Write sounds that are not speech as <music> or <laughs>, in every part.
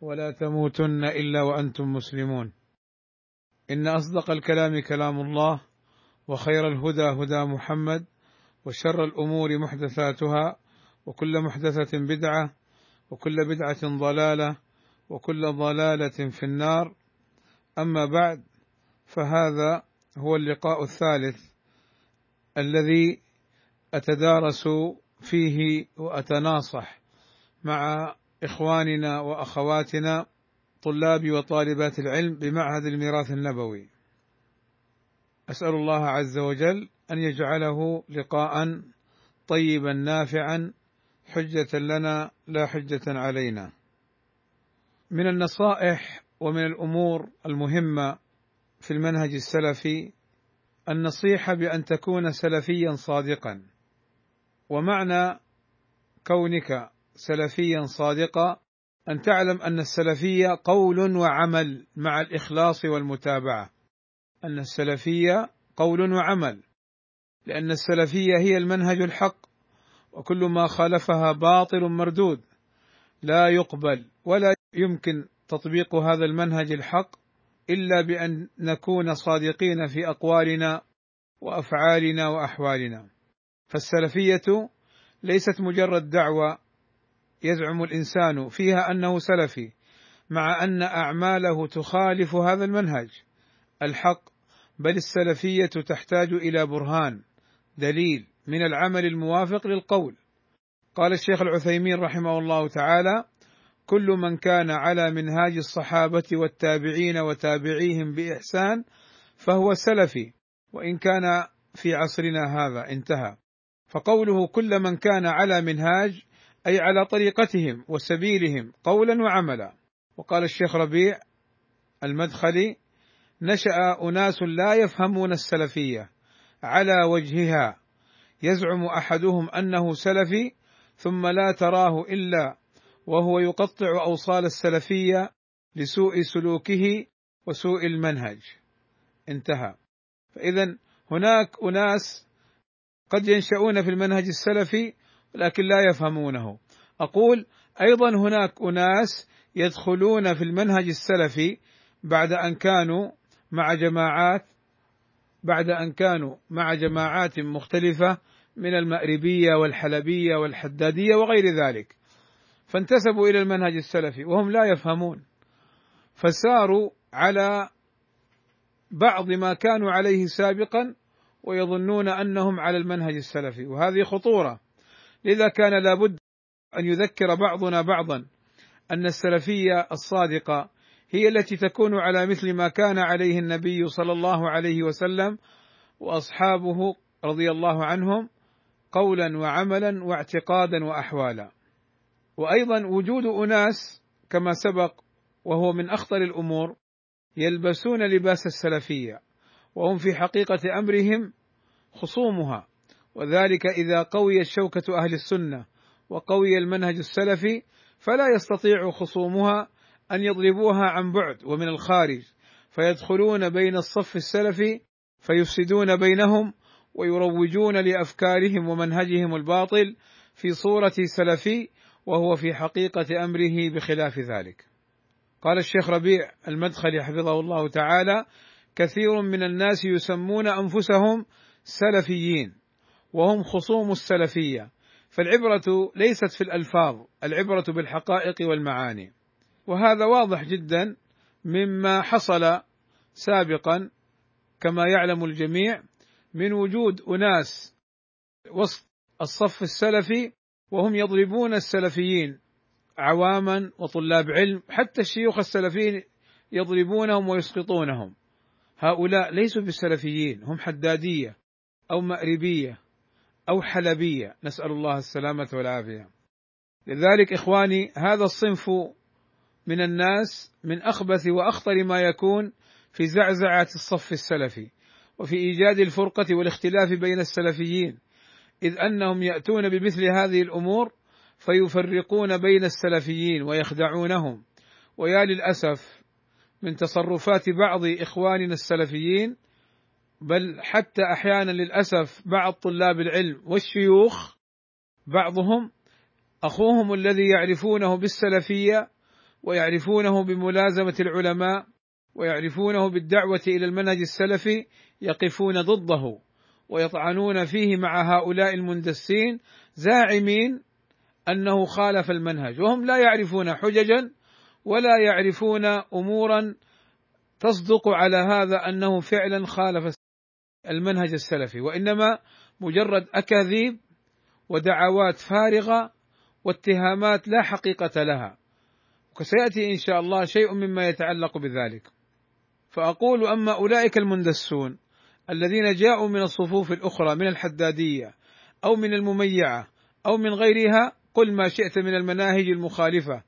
ولا تموتن إلا وأنتم مسلمون. إن أصدق الكلام كلام الله وخير الهدى هدى محمد وشر الأمور محدثاتها وكل محدثة بدعة وكل بدعة ضلالة وكل ضلالة في النار. أما بعد فهذا هو اللقاء الثالث الذي أتدارس فيه وأتناصح مع إخواننا وأخواتنا طلاب وطالبات العلم بمعهد الميراث النبوي. أسأل الله عز وجل أن يجعله لقاء طيبا نافعا حجة لنا لا حجة علينا. من النصائح ومن الأمور المهمة في المنهج السلفي النصيحة بأن تكون سلفيا صادقا. ومعنى كونك سلفيا صادقا أن تعلم أن السلفية قول وعمل مع الإخلاص والمتابعة. أن السلفية قول وعمل لأن السلفية هي المنهج الحق وكل ما خالفها باطل مردود. لا يقبل ولا يمكن تطبيق هذا المنهج الحق إلا بأن نكون صادقين في أقوالنا وأفعالنا وأحوالنا. فالسلفية ليست مجرد دعوة يزعم الإنسان فيها أنه سلفي مع أن أعماله تخالف هذا المنهج. الحق بل السلفية تحتاج إلى برهان دليل من العمل الموافق للقول. قال الشيخ العثيمين رحمه الله تعالى كل من كان على منهاج الصحابة والتابعين وتابعيهم بإحسان فهو سلفي وإن كان في عصرنا هذا انتهى. فقوله كل من كان على منهاج أي على طريقتهم وسبيلهم قولا وعملا. وقال الشيخ ربيع المدخلي نشأ أناس لا يفهمون السلفية على وجهها يزعم أحدهم أنه سلفي ثم لا تراه إلا وهو يقطع أوصال السلفية لسوء سلوكه وسوء المنهج. انتهى. فاذا هناك أناس قد ينشؤون في المنهج السلفي لكن لا يفهمونه. أقول أيضا هناك أناس يدخلون في المنهج السلفي بعد أن كانوا مع جماعات بعد أن كانوا مع جماعات مختلفة من المأربية والحلبية والحدادية وغير ذلك. فانتسبوا إلى المنهج السلفي وهم لا يفهمون. فساروا على بعض ما كانوا عليه سابقا ويظنون أنهم على المنهج السلفي. وهذه خطورة. لذا كان لابد أن يذكر بعضنا بعضا أن السلفية الصادقة هي التي تكون على مثل ما كان عليه النبي صلى الله عليه وسلم وأصحابه رضي الله عنهم قولا وعملا واعتقادا واحوالا. وأيضا وجود أناس كما سبق وهو من أخطر الأمور يلبسون لباس السلفية وهم في حقيقة أمرهم خصومها. وذلك إذا قويت شوكه أهل السنة وقوي المنهج السلفي فلا يستطيع خصومها أن يضربوها عن بعد ومن الخارج فيدخلون بين الصف السلفي فيفسدون بينهم ويروجون لأفكارهم ومنهجهم الباطل في صورة سلفي وهو في حقيقة أمره بخلاف ذلك. قال الشيخ ربيع المدخلي حفظه الله تعالى: كثير من الناس يسمون أنفسهم سلفيين وهم خصوم السلفية. فالعبرة ليست في الألفاظ العبرة بالحقائق والمعاني. وهذا واضح جدا مما حصل سابقا كما يعلم الجميع من وجود أناس وسط الصف السلفي وهم يضربون السلفيين عواما وطلاب علم حتى الشيوخ السلفيين يضربونهم ويسقطونهم. هؤلاء ليسوا بالسلفيين هم حدادية أو مأربية. أو حلبية. نسأل الله السلامة والعافية. لذلك إخواني هذا الصنف من الناس من أخبث وأخطر ما يكون في زعزعة الصف السلفي وفي إيجاد الفرقة والاختلاف بين السلفيين. إذ أنهم يأتون بمثل هذه الأمور فيفرقون بين السلفيين ويخدعونهم. ويا للأسف من تصرفات بعض إخواننا السلفيين بل حتى أحيانا للأسف بعض طلاب العلم والشيوخ بعضهم أخوهم الذي يعرفونه بالسلفية ويعرفونه بملازمة العلماء ويعرفونه بالدعوة إلى المنهج السلفي يقفون ضده ويطعنون فيه مع هؤلاء المندسين زاعمين أنه خالف المنهج وهم لا يعرفون حججا ولا يعرفون امورا تصدق على هذا أنه فعلا خالف المنهج السلفي وإنما مجرد أكاذيب ودعوات فارغة واتهامات لا حقيقة لها. وسيأتي إن شاء الله شيء مما يتعلق بذلك. فأقول أما أولئك المندسون الذين جاءوا من الصفوف الأخرى من الحدادية أو من المميعة أو من غيرها قل ما شئت من المناهج المخالفة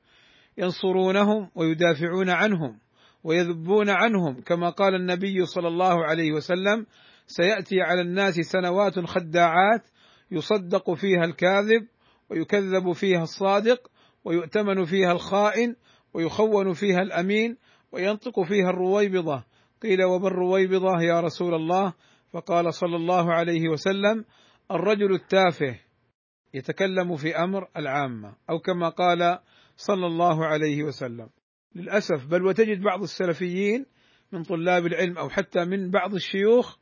ينصرونهم ويدافعون عنهم ويذبون عنهم كما قال النبي صلى الله عليه وسلم سيأتي على الناس سنوات خداعات يصدق فيها الكاذب ويكذب فيها الصادق ويؤتمن فيها الخائن ويخون فيها الأمين وينطق فيها الرويبضة. قيل وما الرويبضة يا رسول الله؟ فقال صلى الله عليه وسلم الرجل التافه يتكلم في أمر العامة أو كما قال صلى الله عليه وسلم. للأسف بل وتجد بعض السلفيين من طلاب العلم أو حتى من بعض الشيوخ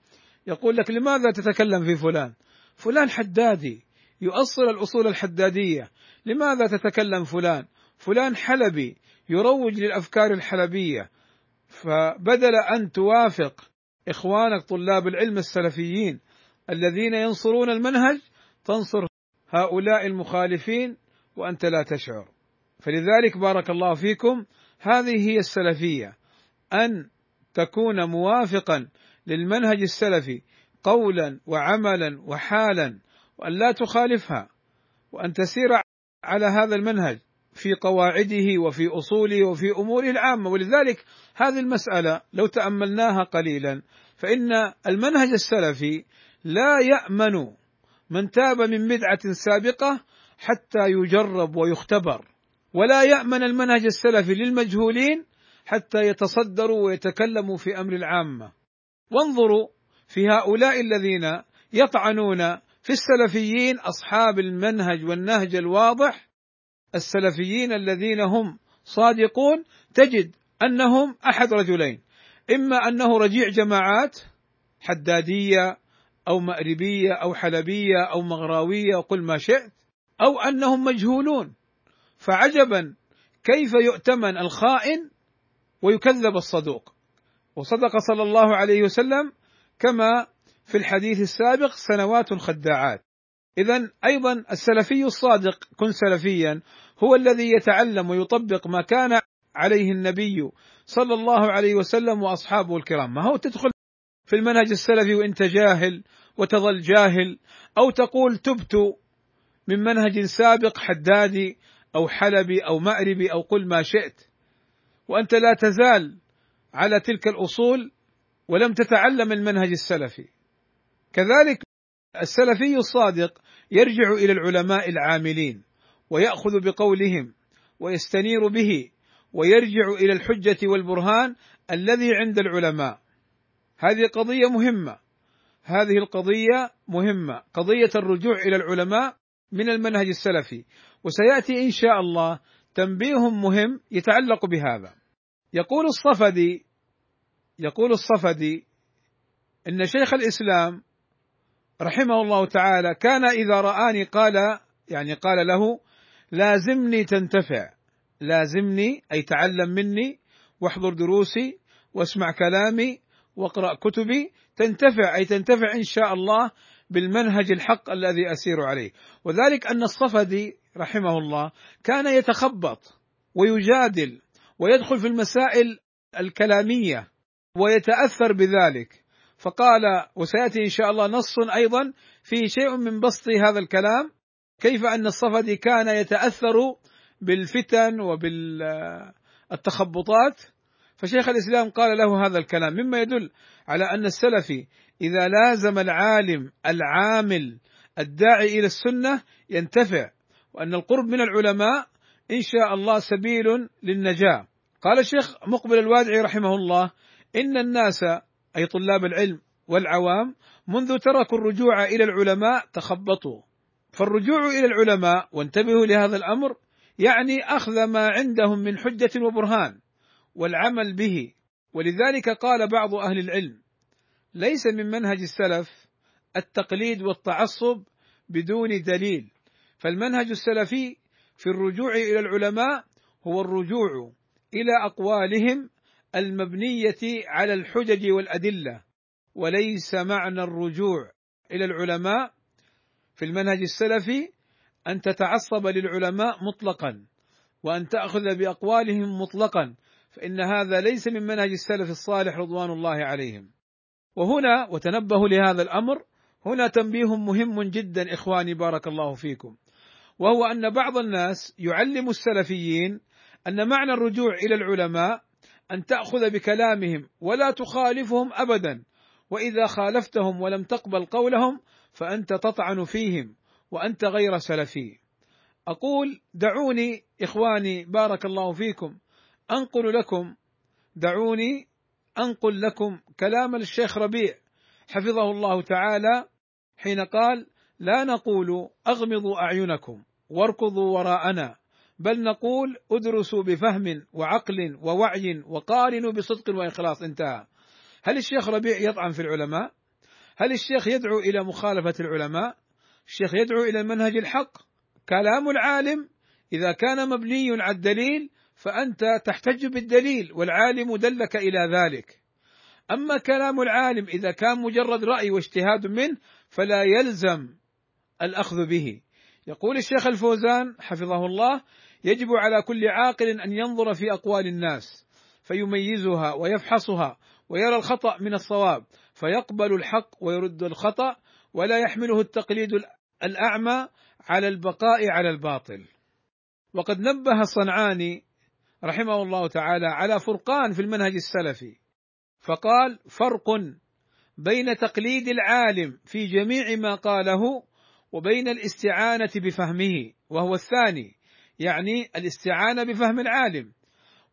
يقول لك لماذا تتكلم في فلان؟ فلان حدادي يؤصل الأصول الحدادية، لماذا تتكلم فلان؟ فلان حلبي يروج للأفكار الحلبية، فبدل أن توافق إخوانك طلاب العلم السلفيين الذين ينصرون المنهج تنصر هؤلاء المخالفين وأنت لا تشعر. فلذلك بارك الله فيكم هذه هي السلفية أن تكون موافقا للمنهج السلفي قولا وعملا وحالا وأن لا تخالفها وأن تسير على هذا المنهج في قواعده وفي أصوله وفي أموره العامة. ولذلك هذه المسألة لو تأملناها قليلا فإن المنهج السلفي لا يأمن من تاب من بدعة سابقة حتى يجرب ويختبر ولا يأمن المنهج السلفي للمجهولين حتى يتصدروا ويتكلموا في أمر العامة. وانظروا في هؤلاء الذين يطعنون في السلفيين أصحاب المنهج والنهج الواضح. السلفيين الذين هم صادقون تجد أنهم أحد رجلين إما أنه رجيع جماعات حدادية أو مأربية أو حلبية أو مغراوية وقل ما شئت أو أنهم مجهولون. فعجبا كيف يؤتمن الخائن ويكذب الصدوق. وصدق صلى الله عليه وسلم كما في الحديث السابق سنوات خداعات. اذا أيضا السلفي الصادق كن سلفيا هو الذي يتعلم ويطبق ما كان عليه النبي صلى الله عليه وسلم وأصحابه الكرام. ما هو تدخل في المنهج السلفي وأنت جاهل وتظل جاهل أو تقول تبت من منهج سابق حدادي أو حلبي أو مأربي أو قل ما شئت وأنت لا تزال على تلك الأصول ولم تتعلم المنهج السلفي. كذلك السلفي الصادق يرجع إلى العلماء العاملين ويأخذ بقولهم ويستنير به ويرجع إلى الحجة والبرهان الذي عند العلماء. هذه قضية مهمة. هذه القضية مهمة. قضية الرجوع إلى العلماء من المنهج السلفي. وسيأتي إن شاء الله تنبيه مهم يتعلق بهذا. يقول الصفدي يقول الصفدي إن شيخ الإسلام رحمه الله تعالى كان إذا رآني قال يعني قال له لازمني تنتفع لازمني أي تعلم مني واحضر دروسي واسمع كلامي واقرأ كتبي تنتفع أي تنتفع إن شاء الله بالمنهج الحق الذي أسير عليه. وذلك أن الصفدي رحمه الله كان يتخبط ويجادل ويدخل في المسائل الكلامية ويتأثر بذلك. فقال وسيأتي إن شاء الله نص أيضا فيه شيء من بسط هذا الكلام كيف أن الصفدي كان يتأثر بالفتن وبال التخبطات فشيخ الإسلام قال له هذا الكلام مما يدل على أن السلفي إذا لازم العالم العامل الداعي إلى السنة ينتفع وأن القرب من العلماء إن شاء الله سبيل للنجاة. قال الشيخ مقبل الوادعي رحمه الله إن الناس أي طلاب العلم والعوام منذ تركوا الرجوع إلى العلماء تخبطوا. فالرجوع إلى العلماء وانتبهوا لهذا الأمر يعني أخذ ما عندهم من حجة وبرهان والعمل به. ولذلك قال بعض أهل العلم ليس من منهج السلف التقليد والتعصب بدون دليل. فالمنهج السلفي في الرجوع إلى العلماء هو الرجوع إلى أقوالهم المبنية على الحجج والأدلة وليس معنى الرجوع إلى العلماء في المنهج السلفي أن تتعصب للعلماء مطلقا وأن تأخذ بأقوالهم مطلقا فإن هذا ليس من منهج السلف الصالح رضوان الله عليهم. وهنا وتنبهوا لهذا الأمر هنا تنبيه مهم جدا إخواني بارك الله فيكم. وهو أن بعض الناس يعلم السلفيين أن معنى الرجوع إلى العلماء أن تأخذ بكلامهم ولا تخالفهم ابدا. وإذا خالفتهم ولم تقبل قولهم فأنت تطعن فيهم وأنت غير سلفي. أقول دعوني إخواني بارك الله فيكم. أنقل لكم دعوني أنقل لكم كلام الشيخ ربيع حفظه الله تعالى حين قال لا نقول أغمضوا أعينكم واركضوا وراءنا بل نقول ادرسوا بفهم وعقل ووعي وقارنوا بصدق وإخلاص. انتهى. هل الشيخ ربيع يطعن في العلماء؟ هل الشيخ يدعو إلى مخالفة العلماء؟ الشيخ يدعو إلى المنهج الحق. كلام العالم إذا كان مبني على الدليل فأنت تحتج بالدليل والعالم دلك إلى ذلك. أما كلام العالم إذا كان مجرد رأي واجتهاد منه فلا يلزم الأخذ به. يقول الشيخ الفوزان حفظه الله يجب على كل عاقل أن ينظر في أقوال الناس فيميزها ويفحصها ويرى الخطأ من الصواب فيقبل الحق ويرد الخطأ ولا يحمله التقليد الأعمى على البقاء على الباطل. وقد نبه الصنعاني رحمه الله تعالى على فرقان في المنهج السلفي فقال فرق بين تقليد العالم في جميع ما قاله وبين الاستعانة بفهمه وهو الثاني يعني الاستعانة بفهم العالم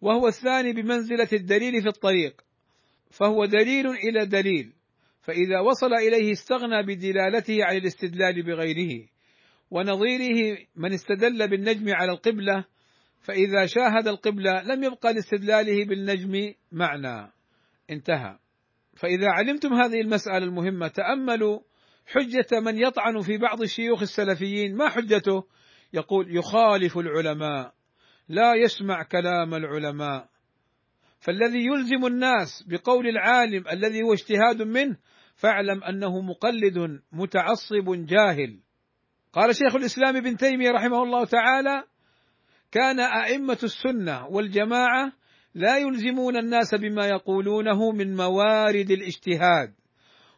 وهو الثاني بمنزلة الدليل في الطريق فهو دليل إلى دليل فإذا وصل إليه استغنى بدلالته عن الاستدلال بغيره ونظيره من استدل بالنجم على القبلة فإذا شاهد القبلة لم يبقى لاستدلاله بالنجم معنى انتهى. فإذا علمتم هذه المسألة المهمة تأملوا حجة من يطعن في بعض الشيوخ السلفيين ما حجته؟ يقول يخالف العلماء لا يسمع كلام العلماء. فالذي يلزم الناس بقول العالم الذي هو اجتهاد منه فاعلم أنه مقلد متعصب جاهل. قال شيخ الإسلام ابن تيمية رحمه الله تعالى كان أئمة السنة والجماعة لا يلزمون الناس بما يقولونه من موارد الاجتهاد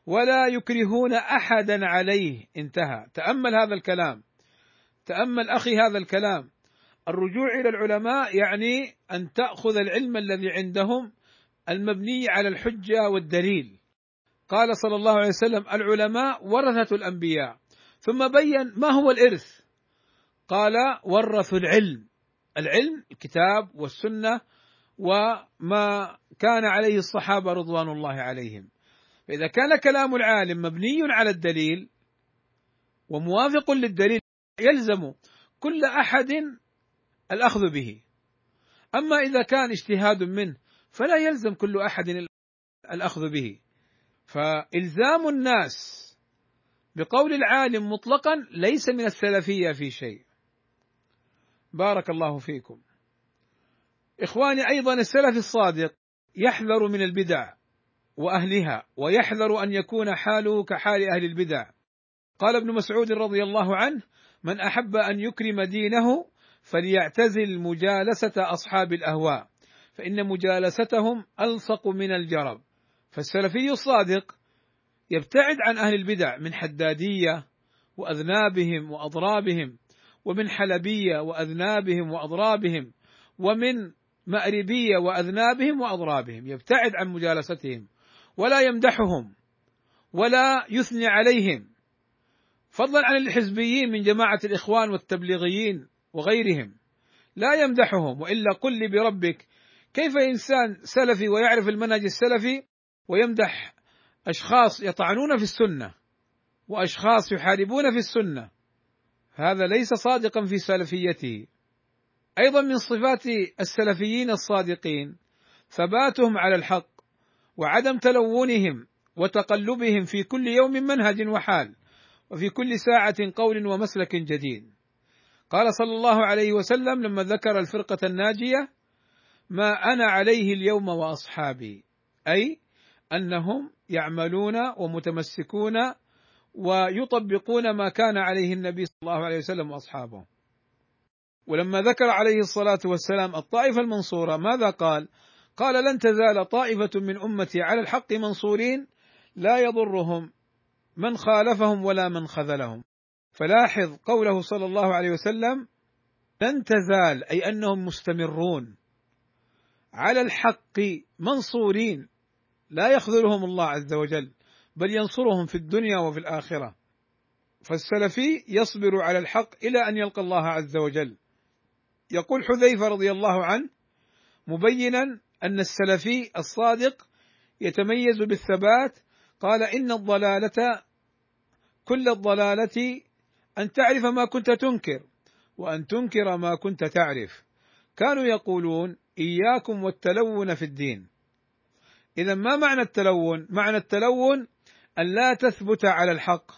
ولا يكرهون أحدا عليه. انتهى. تأمل هذا الكلام. تأمل أخي هذا الكلام. الرجوع إلى العلماء يعني أن تأخذ العلم الذي عندهم المبني على الحجة والدليل. قال صلى الله عليه وسلم العلماء ورثة الأنبياء. ثم بين ما هو الإرث. قال ورثوا العلم. العلم الكتاب والسنة وما كان عليه الصحابة رضوان الله عليهم. فإذا كان كلام العالم مبني على الدليل وموافق للدليل يلزم كل أحد الأخذ به. أما إذا كان اجتهاد منه فلا يلزم كل أحد الأخذ به. فإلزام الناس بقول العالم مطلقا ليس من السلفية في شيء. بارك الله فيكم. إخواني أيضا السلف الصادق يحذر من البدع وأهلها ويحذر أن يكون حاله كحال أهل البدع. قال ابن مسعود رضي الله عنه من أحب أن يكرم دينه فليعتزل مجالسة أصحاب الأهواء فإن مجالستهم ألصق من الجرب. فالسلفي الصادق يبتعد عن أهل البدع من حدادية وأذنابهم وأضرابهم ومن حلبية وأذنابهم وأضرابهم ومن مأربي وأذنابهم وأضرابهم. يبتعد عن مجالستهم ولا يمدحهم ولا يثني عليهم. فضلا عن الحزبيين من جماعة الإخوان والتبليغيين وغيرهم. لا يمدحهم وإلا قل لي بربك كيف إنسان سلفي ويعرف المنهج السلفي ويمدح أشخاص يطعنون في السنة وأشخاص يحاربون في السنة؟ هذا ليس صادقا في سلفيته. أيضا من صفات السلفيين الصادقين ثباتهم على الحق وعدم تلونهم وتقلبهم في كل يوم منهج وحال. وفي كل ساعة قول ومسلك جديد. قال صلى الله عليه وسلم لما ذكر الفرقة الناجية: ما أنا عليه اليوم وأصحابي، أي أنهم يعملون ومتمسكون ويطبقون ما كان عليه النبي صلى الله عليه وسلم وأصحابه. ولما ذكر عليه الصلاة والسلام الطائفة المنصورة ماذا قال؟ قال لن تزال طائفة من أمتي على الحق منصورين لا يضرهم من خالفهم ولا من خذلهم. فلاحظ قوله صلى الله عليه وسلم لن تزال أي أنهم مستمرون. على الحق منصورين. لا يخذلهم الله عز وجل بل ينصرهم في الدنيا وفي الآخرة. فالسلفي يصبر على الحق إلى أن يلقى الله عز وجل. يقول حذيفة رضي الله عنه مبينا أن السلفي الصادق يتميز بالثبات قال إن الضلالة كل الضلالة أن تعرف ما كنت تنكر وأن تنكر ما كنت تعرف. كانوا يقولون إياكم والتلون في الدين. إذا ما معنى التلون؟ معنى التلون أن لا تثبت على الحق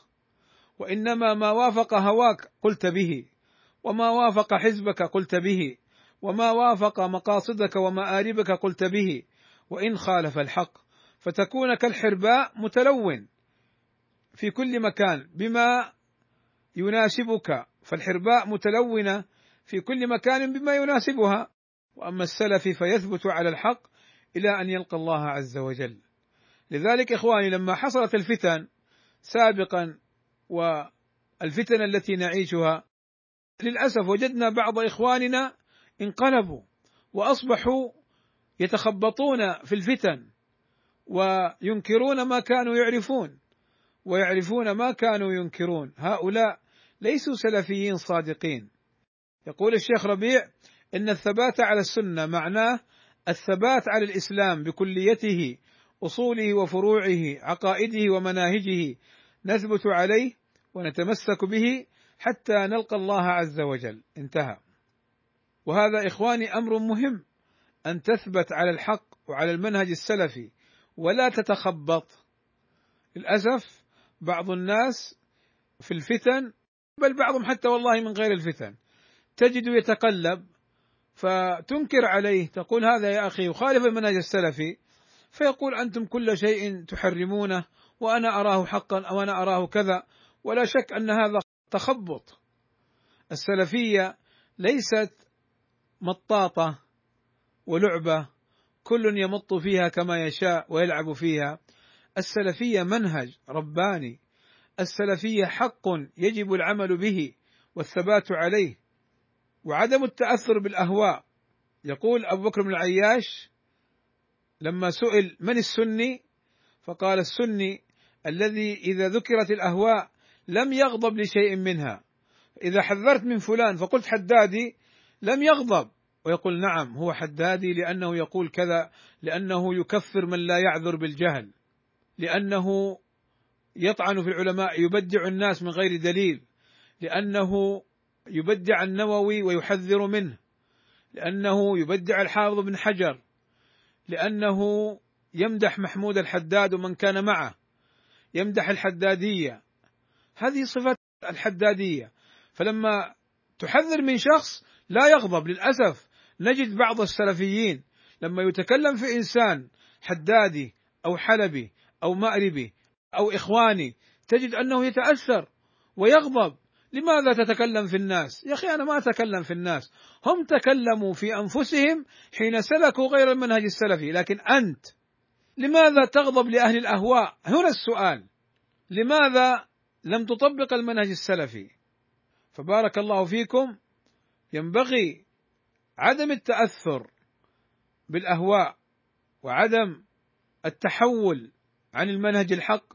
وإنما ما وافق هواك قلت به وما وافق حزبك قلت به وما وافق مقاصدك ومآربك قلت به وإن خالف الحق فتكون كالحرباء متلون في كل مكان بما يناسبك فالحرباء متلونة في كل مكان بما يناسبها. وأما السلف فيثبت على الحق إلى أن يلقى الله عز وجل. لذلك إخواني لما حصلت الفتن سابقا والفتن التي نعيشها للأسف وجدنا بعض إخواننا انقلبوا وأصبحوا يتخبطون في الفتن. وينكرون ما كانوا يعرفون ويعرفون ما كانوا ينكرون. هؤلاء ليسوا سلفيين صادقين. يقول الشيخ ربيع إن الثبات على السنة معناه الثبات على الإسلام بكليته أصوله وفروعه عقائده ومناهجه نثبت عليه ونتمسك به حتى نلقى الله عز وجل. انتهى. وهذا إخواني أمر مهم أن تثبت على الحق وعلى المنهج السلفي ولا تتخبط. للأسف بعض الناس في الفتن بل بعضهم حتى والله من غير الفتن تجد يتقلب فتنكر عليه تقول هذا يا أخي يخالف المنهج السلفي فيقول أنتم كل شيء تحرمونه وأنا أراه حقا أو أنا أراه كذا ولا شك أن هذا تخبط. السلفية ليست مطاطة ولعبة كل يمط فيها كما يشاء ويلعب فيها. السلفية منهج رباني. السلفية حق يجب العمل به والثبات عليه. وعدم التأثر بالأهواء. يقول أبو بكر بن العياش لما سئل من السني؟ فقال السني الذي إذا ذكرت الأهواء لم يغضب لشيء منها. إذا حذرت من فلان فقلت حدادي لم يغضب. ويقول نعم هو حدادي لأنه يقول كذا لأنه يكفر من لا يعذر بالجهل لأنه يطعن في العلماء يبدع الناس من غير دليل لأنه يبدع النووي ويحذر منه لأنه يبدع الحافظ بن حجر لأنه يمدح محمود الحداد ومن كان معه يمدح الحدادية. هذه صفات الحدادية. فلما تحذر من شخص لا يغضب للأسف. نجد بعض السلفيين لما يتكلم في إنسان حدادي أو حلبي أو مأربي أو إخواني تجد أنه يتأثر ويغضب لماذا تتكلم في الناس؟ يا أخي أنا ما أتكلم في الناس، هم تكلموا في أنفسهم حين سلكوا غير المنهج السلفي، لكن أنت لماذا تغضب لأهل الأهواء؟ هنا السؤال. لماذا لم تطبق المنهج السلفي؟ فبارك الله فيكم ينبغي عدم التأثر بالأهواء وعدم التحول عن المنهج الحق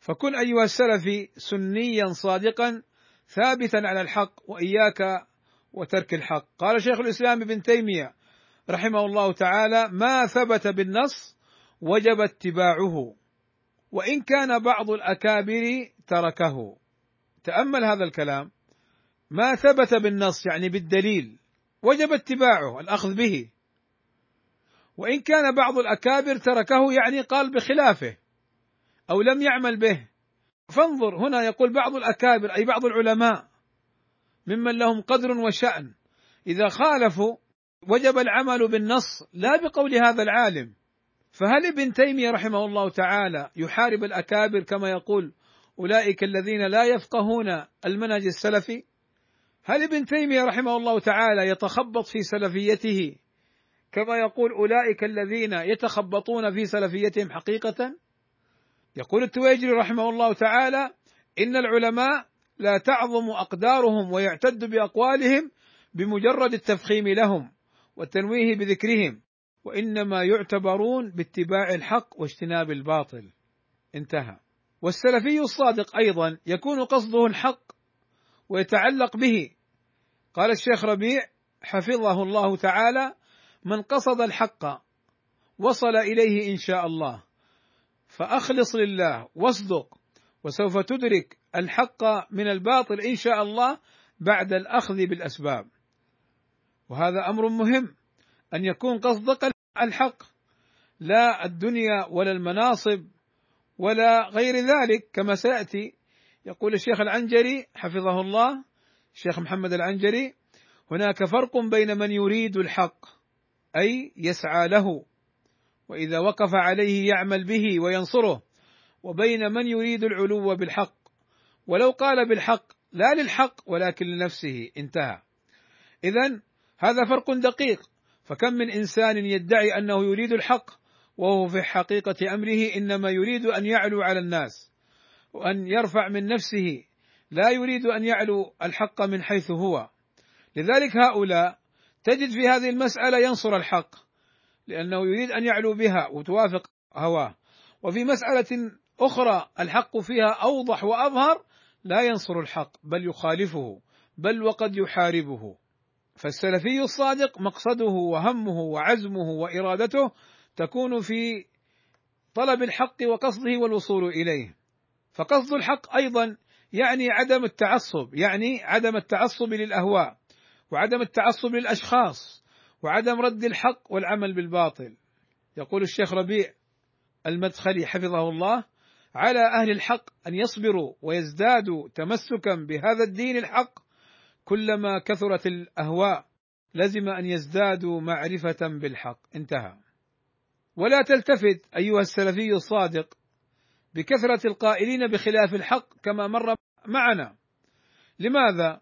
فكن أيها السلفي سنيا صادقا ثابتا على الحق وإياك وترك الحق. قال شيخ الإسلام ابن تيمية رحمه الله تعالى ما ثبت بالنص وجب اتباعه وإن كان بعض الأكابر تركه. تأمل هذا الكلام. ما ثبت بالنص يعني بالدليل. وجب اتباعه الأخذ به. وإن كان بعض الأكابر تركه يعني قال بخلافه أو لم يعمل به. فانظر هنا يقول بعض الأكابر أي بعض العلماء ممن لهم قدر وشأن. إذا خالفوا وجب العمل بالنص لا بقول هذا العالم. فهل ابن تيمية رحمه الله تعالى يحارب الأكابر كما يقول أولئك الذين لا يفقهون المنهج السلفي؟ هل ابن تيمية رحمه الله تعالى يتخبط في سلفيته كما يقول أولئك الذين يتخبطون في سلفيتهم حقيقة؟ يقول التويجري رحمه الله تعالى إن العلماء لا تعظم أقدارهم ويعتد بأقوالهم بمجرد التفخيم لهم والتنويه بذكرهم وإنما يعتبرون باتباع الحق واجتناب الباطل. انتهى. والسلفي الصادق أيضا يكون قصده الحق ويتعلق به قال الشيخ ربيع حفظه الله تعالى من قصد الحق وصل إليه إن شاء الله. فأخلص لله واصدق وسوف تدرك الحق من الباطل إن شاء الله بعد الأخذ بالأسباب. وهذا أمر مهم أن يكون قصدك الحق لا الدنيا ولا المناصب ولا غير ذلك كما سيأتي. يقول الشيخ العنجري حفظه الله الشيخ محمد العنجري هناك فرق بين من يريد الحق أي يسعى له وإذا وقف عليه يعمل به وينصره وبين من يريد العلو بالحق. ولو قال بالحق لا للحق ولكن لنفسه انتهى. اذا هذا فرق دقيق. فكم من إنسان يدعي أنه يريد الحق وهو في حقيقة أمره إنما يريد أن يعلو على الناس وأن يرفع من نفسه لا يريد أن يعلو الحق من حيث هو. لذلك هؤلاء تجد في هذه المسألة ينصر الحق لأنه يريد أن يعلو بها وتوافق هواه. وفي مسألة أخرى الحق فيها أوضح وأظهر لا ينصر الحق بل يخالفه بل وقد يحاربه. فالسلفي الصادق مقصده وهمه وعزمه وإرادته تكون في طلب الحق وقصده والوصول إليه. فقصد الحق أيضا يعني عدم التعصب يعني عدم التعصب للأهواء وعدم التعصب للأشخاص وعدم رد الحق والعمل بالباطل. يقول الشيخ ربيع المدخلي حفظه الله على أهل الحق أن يصبروا ويزدادوا تمسكا بهذا الدين الحق كلما كثرت الأهواء لزم أن يزدادوا معرفة بالحق. انتهى. ولا تلتفت أيها السلفي الصادق بكثرة القائلين بخلاف الحق كما مر معنا. لماذا؟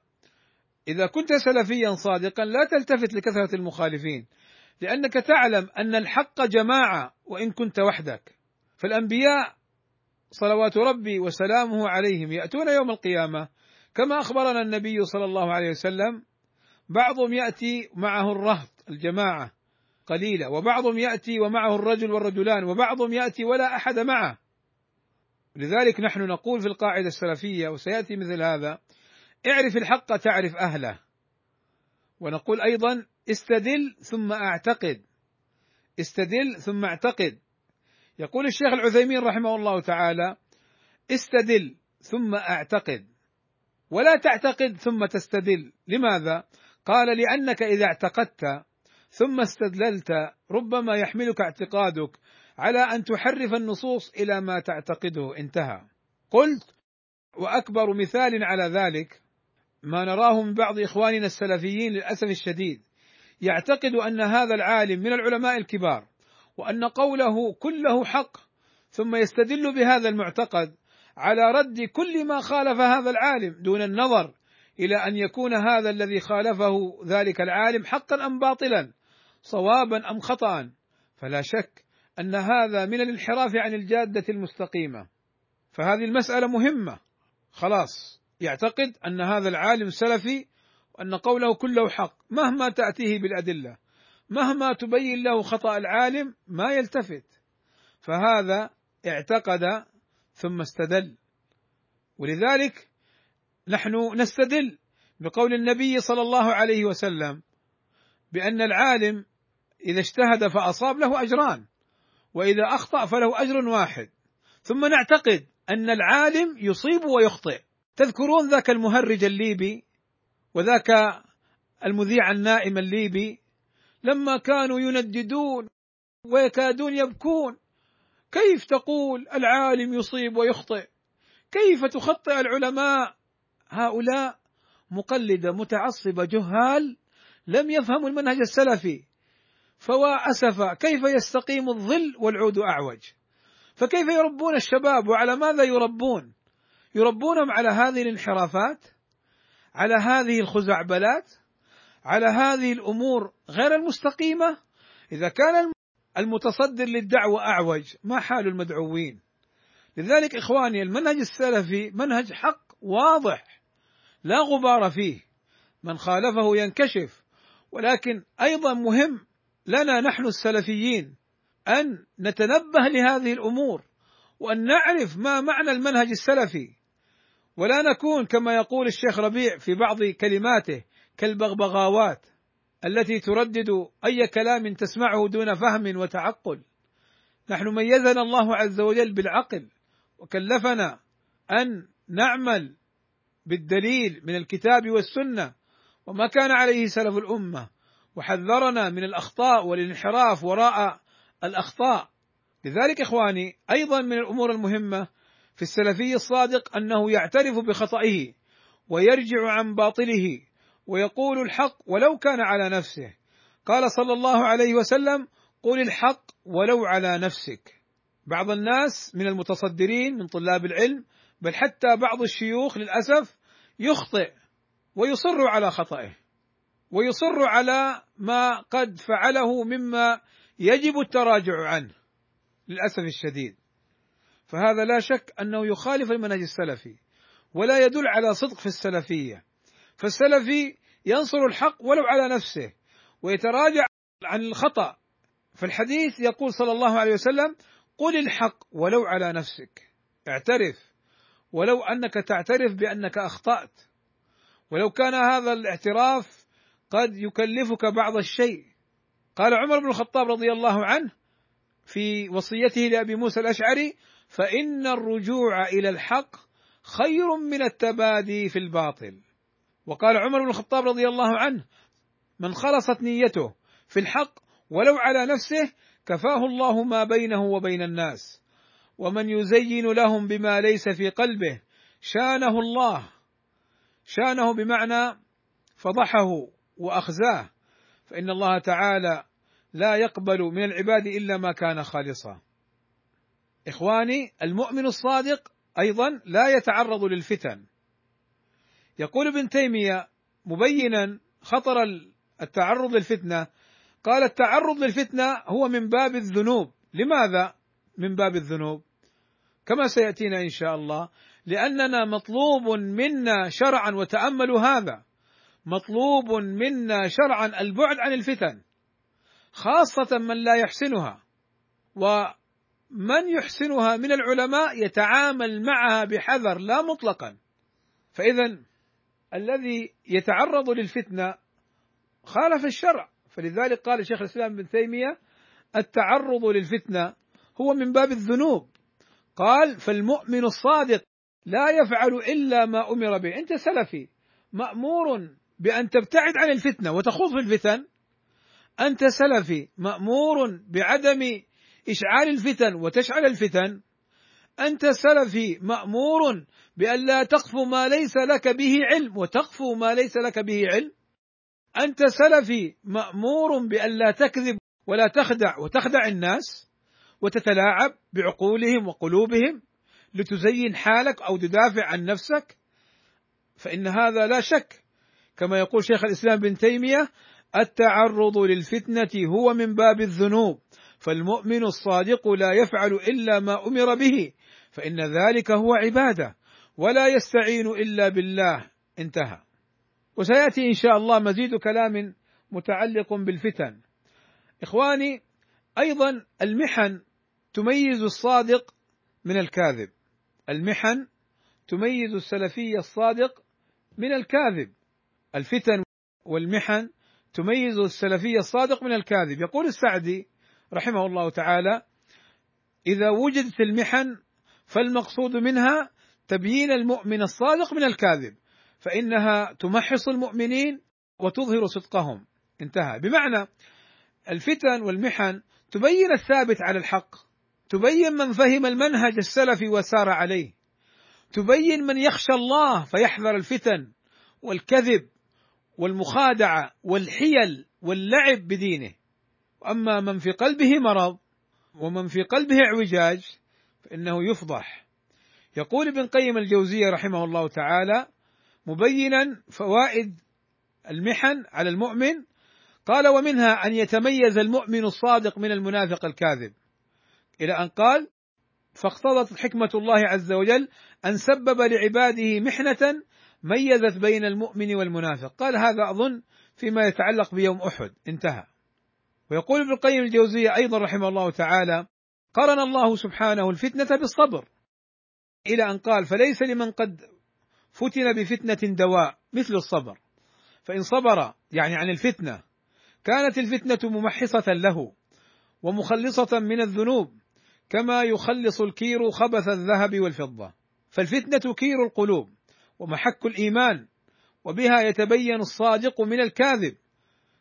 إذا كنت سلفيا صادقا لا تلتفت لكثرة المخالفين لأنك تعلم أن الحق جماعة وإن كنت وحدك. فالأنبياء صلوات ربي وسلامه عليهم يأتون يوم القيامة. كما أخبرنا النبي صلى الله عليه وسلم بعضهم يأتي معه الرهط الجماعة قليلة وبعضهم يأتي ومعه الرجل والرجلان وبعضهم يأتي ولا أحد معه. لذلك نحن نقول في القاعدة السلفية وسيأتي مثل هذا اعرف الحق تعرف أهله. ونقول أيضا استدل ثم أعتقد. استدل ثم أعتقد. يقول الشيخ العثيمين رحمه الله تعالى استدل ثم أعتقد. ولا تعتقد ثم تستدل. لماذا؟ قال لأنك إذا اعتقدت ثم استدللت ربما يحملك اعتقادك. على أن تحرف النصوص إلى ما تعتقده. انتهى. قلت وأكبر مثال على ذلك ما نراه من بعض إخواننا السلفيين للأسف الشديد. يعتقد أن هذا العالم من العلماء الكبار وأن قوله كله حق ثم يستدل بهذا المعتقد على رد كل ما خالف هذا العالم دون النظر إلى أن يكون هذا الذي خالفه ذلك العالم حقا أم باطلا صوابا أم خطا. فلا شك أن هذا من الانحراف عن الجادة المستقيمة. فهذه المسألة مهمة. خلاص. يعتقد أن هذا العالم سلفي وأن قوله كله حق. مهما تأتيه بالأدلة مهما تبين له خطأ العالم ما يلتفت. فهذا اعتقد ثم استدل. ولذلك نحن نستدل بقول النبي صلى الله عليه وسلم بأن العالم إذا اجتهد فأصاب له أجران. وإذا أخطأ فله أجر واحد. ثم نعتقد أن العالم يصيب ويخطئ. تذكرون ذاك المهرج الليبي وذاك المذيع النائم الليبي؟ لما كانوا ينددون ويكادون يبكون كيف تقول العالم يصيب ويخطئ؟ كيف تخطئ العلماء؟ هؤلاء مقلدة متعصبة جهال لم يفهموا المنهج السلفي. فوا اسفا كيف يستقيم الظل والعود أعوج؟ فكيف يربون الشباب وعلى ماذا يربون؟ يربونهم على هذه الانحرافات؟ على هذه الخزعبلات؟ على هذه الأمور غير المستقيمة؟ إذا كان المتصدر للدعوة أعوج ما حال المدعوين. لذلك إخواني المنهج السلفي منهج حق واضح لا غبار فيه. من خالفه ينكشف ولكن أيضا مهم لنا نحن السلفيين أن نتنبه لهذه الأمور وأن نعرف ما معنى المنهج السلفي. ولا نكون كما يقول الشيخ ربيع في بعض كلماته كالبغبغاوات التي تردد أي كلام تسمعه دون فهم وتعقل. نحن ميزنا الله عز وجل بالعقل وكلفنا أن نعمل بالدليل من الكتاب والسنة وما كان عليه سلف الأمة. وحذرنا من الأخطاء والانحراف وراء الأخطاء. لذلك إخواني أيضا من الأمور المهمة في السلفي الصادق أنه يعترف بخطئه ويرجع عن باطله ويقول الحق ولو كان على نفسه. قال صلى الله عليه وسلم قل الحق ولو على نفسك. بعض الناس من المتصدرين من طلاب العلم بل حتى بعض الشيوخ للأسف يخطئ ويصر على خطئه. ويصر على ما قد فعله مما يجب التراجع عنه للأسف الشديد. فهذا لا شك أنه يخالف المنهج السلفي ولا يدل على صدق في السلفية. فالسلفي ينصر الحق ولو على نفسه ويتراجع عن الخطأ. فالحديث يقول صلى الله عليه وسلم قل الحق ولو على نفسك. اعترف. ولو أنك تعترف بأنك أخطأت. ولو كان هذا الاعتراف قد يكلفك بعض الشيء. قال عمر بن الخطاب رضي الله عنه في وصيته لأبي موسى الأشعري فإن الرجوع إلى الحق خير من التبادي في الباطل. وقال عمر بن الخطاب رضي الله عنه من خلصت نيته في الحق ولو على نفسه كفاه الله ما بينه وبين الناس. ومن يزين لهم بما ليس في قلبه شانه الله. شانه بمعنى فضحه. وأخزاه. فإن الله تعالى لا يقبل من العباد إلا ما كان خالصا. إخواني المؤمن الصادق أيضا لا يتعرض للفتن. يقول ابن تيمية مبينا خطر التعرض للفتنة. قال التعرض للفتنة هو من باب الذنوب. لماذا من باب الذنوب؟ كما سيأتينا إن شاء الله. لأننا مطلوب منا شرعا وتأملوا هذا. مطلوب منا شرعا البعد عن الفتن خاصة من لا يحسنها. ومن يحسنها من العلماء يتعامل معها بحذر لا مطلقا. فاذا الذي يتعرض للفتنة خالف الشرع. فلذلك قال شيخ الإسلام ابن تيمية التعرض للفتنة هو من باب الذنوب. قال فالمؤمن الصادق لا يفعل إلا ما أمر به. أنت سلفي مأمور بأن تبتعد عن الفتنة وتخوض في الفتن أنت سلفي مأمور بعدم إشعال الفتن وتشعل الفتن أنت سلفي مأمور بأن لا تقف ما ليس لك به علم وتقف ما ليس لك به علم أنت سلفي مأمور بأن لا تكذب ولا تخدع وتخدع الناس وتتلاعب بعقولهم وقلوبهم لتزين حالك أو تدافع عن نفسك فإن هذا لا شك كما يقول شيخ الإسلام بن تيمية التعرض للفتنة هو من باب الذنوب فالمؤمن الصادق لا يفعل إلا ما أمر به فإن ذلك هو عبادة ولا يستعين إلا بالله. انتهى. وسيأتي إن شاء الله مزيد كلام متعلق بالفتن. إخواني أيضا المحن تميز الصادق من الكاذب. المحن تميز السلفي الصادق من الكاذب. الفتن والمحن تميز السلفي الصادق من الكاذب. يقول السعدي رحمه الله تعالى إذا وجدت المحن فالمقصود منها تبيين المؤمن الصادق من الكاذب فإنها تمحص المؤمنين وتظهر صدقهم. انتهى. بمعنى الفتن والمحن تبين الثابت على الحق تبين من فهم المنهج السلفي وسار عليه تبين من يخشى الله فيحذر الفتن والكذب والمخادعة والحيل واللعب بدينه. وأما من في قلبه مرض ومن في قلبه اعوجاج فإنه يفضح. يقول ابن قيم الجوزية رحمه الله تعالى مبينا فوائد المحن على المؤمن. قال ومنها أن يتميز المؤمن الصادق من المنافق الكاذب. إلى أن قال فاقتضت حكمة الله عز وجل أن سبب لعباده محنة ميزت بين المؤمن والمنافق. قال هذا أظن فيما يتعلق بيوم أحد. انتهى. ويقول ابن القيم الجوزية أيضا رحمه الله تعالى قرن الله سبحانه الفتنة بالصبر. إلى أن قال فليس لمن قد فتن بفتنة دواء مثل الصبر. فإن صبر يعني عن الفتنة كانت الفتنة ممحصة له ومخلصة من الذنوب كما يخلص الكير خبث الذهب والفضة. فالفتنة كير القلوب. ومحك الإيمان وبها يتبين الصادق من الكاذب.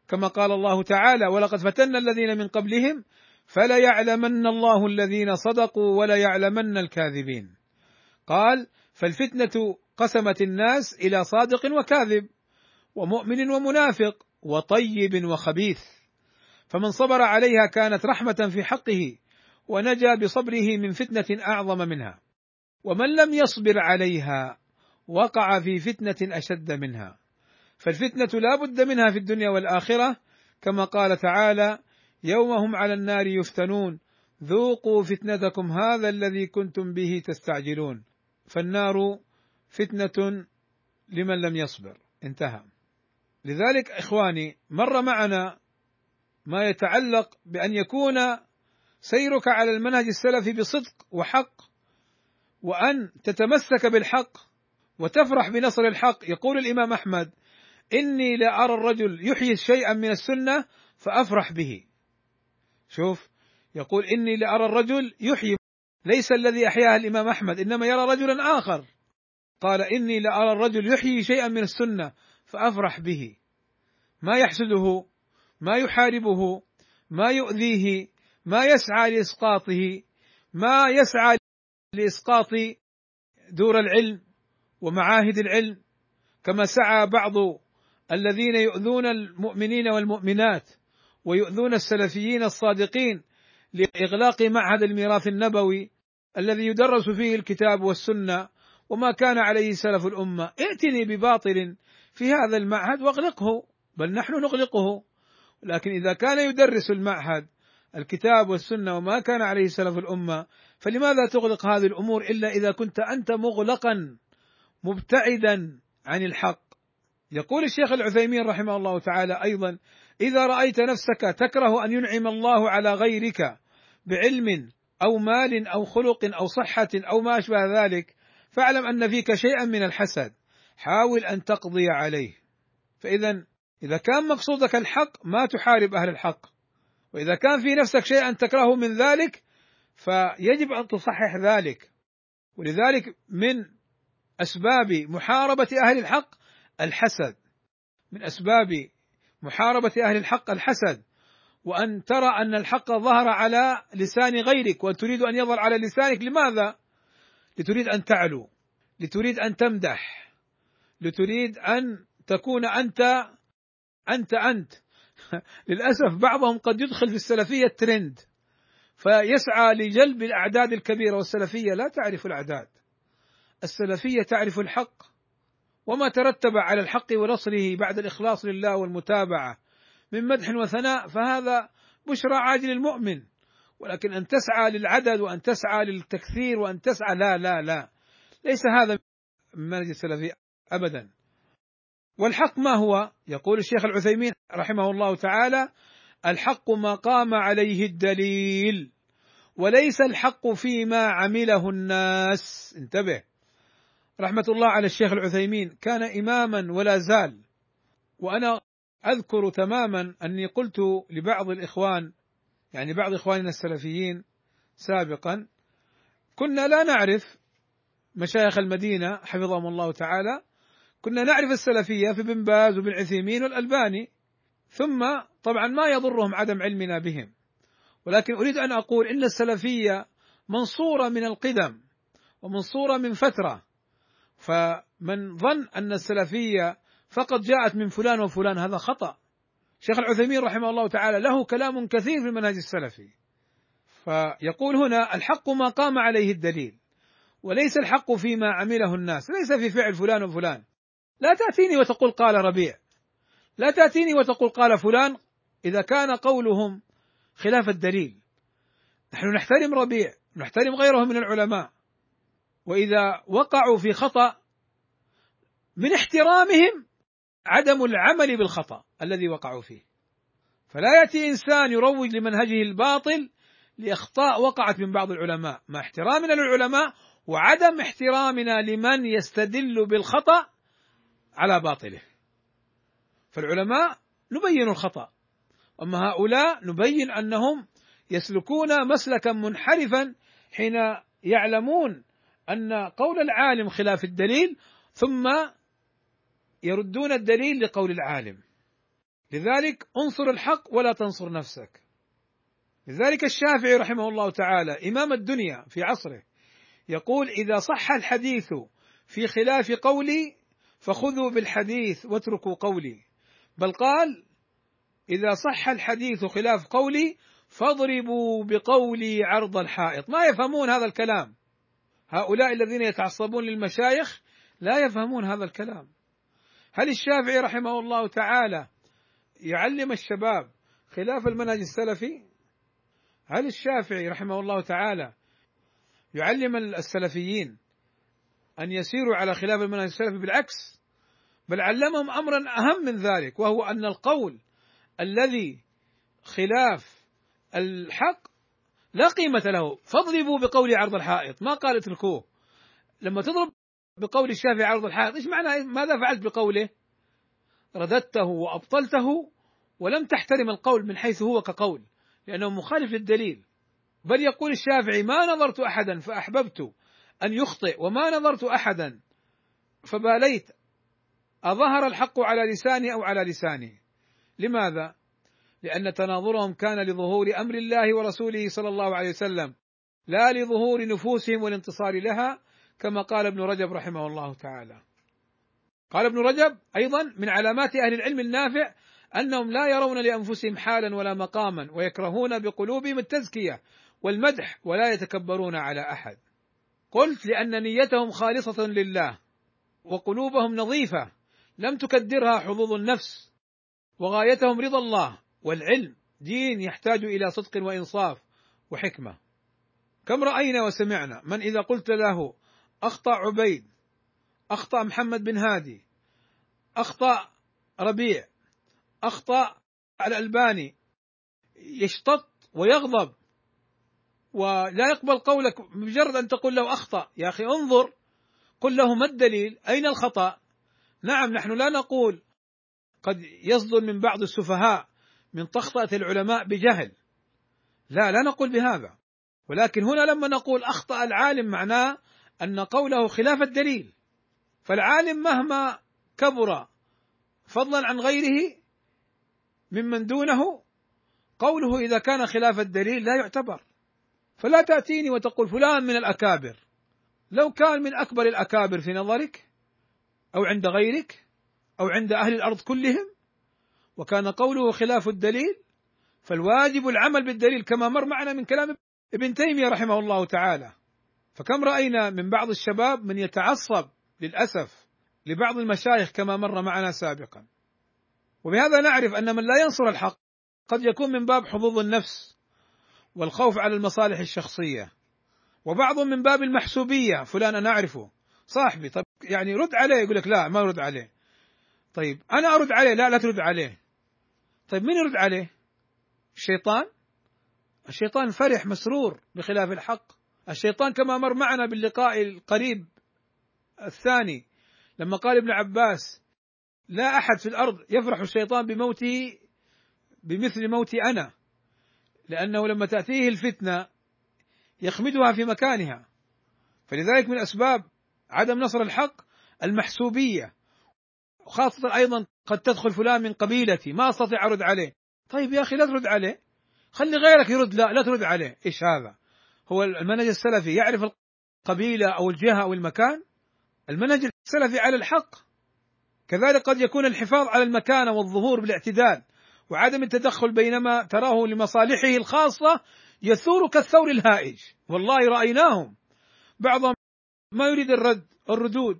كما قال الله تعالى ولقد فتنا الذين من قبلهم فليعلمن الله الذين صدقوا وليعلمن الكاذبين. قال فالفتنة قسمت الناس إلى صادق وكاذب ومؤمن ومنافق وطيب وخبيث. فمن صبر عليها كانت رحمة في حقه ونجا بصبره من فتنة أعظم منها. ومن لم يصبر عليها وقع في فتنة أشد منها. فالفتنة لا بد منها في الدنيا والآخرة كما قال تعالى يوم هم على النار يفتنون ذوقوا فتنتكم هذا الذي كنتم به تستعجلون. فالنار فتنة لمن لم يصبر. انتهى. لذلك إخواني مر معنا ما يتعلق بأن يكون سيرك على المنهج السلفي بصدق وحق وأن تتمسك بالحق وتفرح بنصر الحق. يقول الإمام أحمد إني لارى الرجل يحيي شيئا من السنة فأفرح به. شوف يقول إني لارى الرجل يحيي. ليس الذي احياها الإمام أحمد إنما يرى رجلا آخر. قال إني لارى الرجل يحيي شيئا من السنة فأفرح به. ما يحسده ما يحاربه ما يؤذيه ما يسعى لإسقاطه ما يسعى لإسقاط دور العلم. ومعاهد العلم كما سعى بعض الذين يؤذون المؤمنين والمؤمنات ويؤذون السلفيين الصادقين لإغلاق معهد الميراث النبوي الذي يدرس فيه الكتاب والسنة وما كان عليه سلف الأمة. ائتني بباطل في هذا المعهد واغلقه بل نحن نغلقه. لكن إذا كان يدرس المعهد الكتاب والسنة وما كان عليه سلف الأمة فلماذا تغلق هذه الأمور إلا إذا كنت أنت مغلقا؟ مبتعدا عن الحق. يقول الشيخ العثيمين رحمه الله تعالى أيضا إذا رأيت نفسك تكره أن ينعم الله على غيرك بعلم أو مال أو خلق أو صحة أو ما أشبه ذلك فاعلم أن فيك شيئا من الحسد حاول أن تقضي عليه. فاذا إذا كان مقصودك الحق ما تحارب أهل الحق. وإذا كان في نفسك شيئا تكرهه من ذلك فيجب أن تصحح ذلك. ولذلك من أسباب محاربة أهل الحق الحسد. من أسباب محاربة أهل الحق الحسد. وأن ترى أن الحق ظهر على لسان غيرك. وتريد أن يظهر على لسانك. لماذا؟ لتريد أن تعلو. لتريد أن تمدح. لتريد أن تكون أنت أنت أنت. <laughs> للأسف بعضهم قد يدخل في السلفية ترند فيسعى لجلب الأعداد الكبيرة. والسلفية لا تعرف الأعداد. السلفية تعرف الحق وما ترتب على الحق ونصره بعد الإخلاص لله والمتابعة من مدح وثناء فهذا بشرى عاجل المؤمن. ولكن أن تسعى للعدد وأن تسعى للتكثير وأن تسعى لا لا لا. ليس هذا منهج السلفي ابدا. والحق ما هو؟ يقول الشيخ العثيمين رحمه الله تعالى: الحق ما قام عليه الدليل وليس الحق فيما عمله الناس. انتبه. رحمة الله على الشيخ العثيمين كان إماما ولا زال. وأنا أذكر تماما أني قلت لبعض الإخوان يعني بعض إخواننا السلفيين سابقا كنا لا نعرف مشايخ المدينة حفظهم الله تعالى كنا نعرف السلفية في بن باز وبن عثيمين والألباني ثم طبعا ما يضرهم عدم علمنا بهم. ولكن أريد أن أقول إن السلفية منصورة من القدم ومنصورة من فترة. فمن ظن أن السلفية فقط جاءت من فلان وفلان هذا خطأ. شيخ العثيمين رحمه الله تعالى له كلام كثير في المنهج السلفي فيقول هنا الحق ما قام عليه الدليل وليس الحق فيما عمله الناس ليس في فعل فلان وفلان. لا تأتيني وتقول قال ربيع. لا تأتيني وتقول قال فلان إذا كان قولهم خلاف الدليل. نحن نحترم ربيع نحترم غيره من العلماء وإذا وقعوا في خطأ من احترامهم عدم العمل بالخطأ الذي وقعوا فيه. فلا يأتي إنسان يروج لمنهجه الباطل لأخطاء وقعت من بعض العلماء. مع احترامنا للعلماء وعدم احترامنا لمن يستدل بالخطأ على باطله. فالعلماء نبين الخطأ أما هؤلاء نبين أنهم يسلكون مسلكا منحرفا حين يعلمون أن قول العالم خلاف الدليل ثم يردون الدليل لقول العالم. لذلك انصر الحق ولا تنصر نفسك. لذلك الشافعي رحمه الله تعالى إمام الدنيا في عصره يقول إذا صح الحديث في خلاف قولي فخذوا بالحديث واتركوا قولي. بل قال إذا صح الحديث خلاف قولي فاضربوا بقولي عرض الحائط. ما يفهمون هذا الكلام. هؤلاء الذين يتعصبون للمشايخ لا يفهمون هذا الكلام. هل الشافعي رحمه الله تعالى يعلم الشباب خلاف المنهج السلفي؟ هل الشافعي رحمه الله تعالى يعلم السلفيين أن يسيروا على خلاف المنهج السلفي؟ بالعكس بل علمهم أمرا أهم من ذلك وهو أن القول الذي خلاف الحق لا قيمة له. فاضربوا بقول عرض الحائط. ما قال اتركوه. لما تضرب بقول الشافعي عرض الحائط إيش معنى؟ ماذا فعلت بقوله؟ رددته وأبطلته ولم تحترم القول من حيث هو كقول لأنه مخالف للدليل. بل يقول الشافعي ما نظرت أحدا فأحببت أن يخطئ وما نظرت أحدا فباليت أظهر الحق على لساني أو على لسانه. لماذا؟ لأن تناظرهم كان لظهور أمر الله ورسوله صلى الله عليه وسلم لا لظهور نفوسهم والانتصار لها كما قال ابن رجب رحمه الله تعالى. قال ابن رجب أيضا من علامات أهل العلم النافع أنهم لا يرون لأنفسهم حالا ولا مقاما ويكرهون بقلوبهم التزكية والمدح ولا يتكبرون على أحد. قلت لأن نيتهم خالصة لله وقلوبهم نظيفة لم تكدرها حظوظ النفس وغايتهم رضا الله والعلم دين يحتاج إلى صدق وإنصاف وحكمة. كم رأينا وسمعنا من إذا قلت له أخطأ عبيد أخطأ محمد بن هادي أخطأ ربيع أخطأ الألباني يشتط ويغضب ولا يقبل قولك بمجرد أن تقول له أخطأ. يا أخي انظر قل له ما الدليل؟ أين الخطأ؟ نعم نحن لا نقول قد يصدر من بعض السفهاء من طخطئة العلماء بجهل. لا لا نقول بهذا. ولكن هنا لما نقول أخطأ العالم معناه أن قوله خلاف الدليل. فالعالم مهما كبر فضلا عن غيره ممن دونه قوله إذا كان خلاف الدليل لا يعتبر. فلا تأتيني وتقول فلان من الأكابر. لو كان من أكبر الأكابر في نظرك أو عند غيرك أو عند أهل الأرض كلهم وكان قوله خلاف الدليل فالواجب العمل بالدليل كما مر معنا من كلام ابن تيمية رحمه الله تعالى. فكم رأينا من بعض الشباب من يتعصب للأسف لبعض المشايخ كما مر معنا سابقا. وبهذا نعرف أن من لا ينصر الحق قد يكون من باب حظوظ النفس والخوف على المصالح الشخصية. وبعض من باب المحسوبية فلان أنا أعرفه. صاحبي طب يعني رد عليه يقول لك لا ما رد عليه. طيب أنا أرد عليه لا لا ترد عليه. طيب مين يرد عليه؟ الشيطان؟ الشيطان فرح مسرور بخلاف الحق. الشيطان كما مر معنا باللقاء القريب الثاني لما قال ابن عباس لا أحد في الأرض يفرح الشيطان بموته بمثل موتي أنا لأنه لما تأتيه الفتنة يخمدها في مكانها. فلذلك من أسباب عدم نصر الحق المحسوبية وخاصة أيضا قد تدخل فلان من قبيلتي ما أستطيع أرد عليه. طيب يا أخي لا ترد عليه. خلي غيرك يرد. لا لا ترد عليه. إيش هذا؟ هو المنهج السلفي. يعرف القبيلة أو الجهة أو المكان؟ المنهج السلفي على الحق. كذلك قد يكون الحفاظ على المكانه والظهور بالاعتدال وعدم التدخل بينما تراه لمصالحه الخاصة يثور كالثور الهائج. والله رأيناهم. بعضهم ما يريد الرد الردود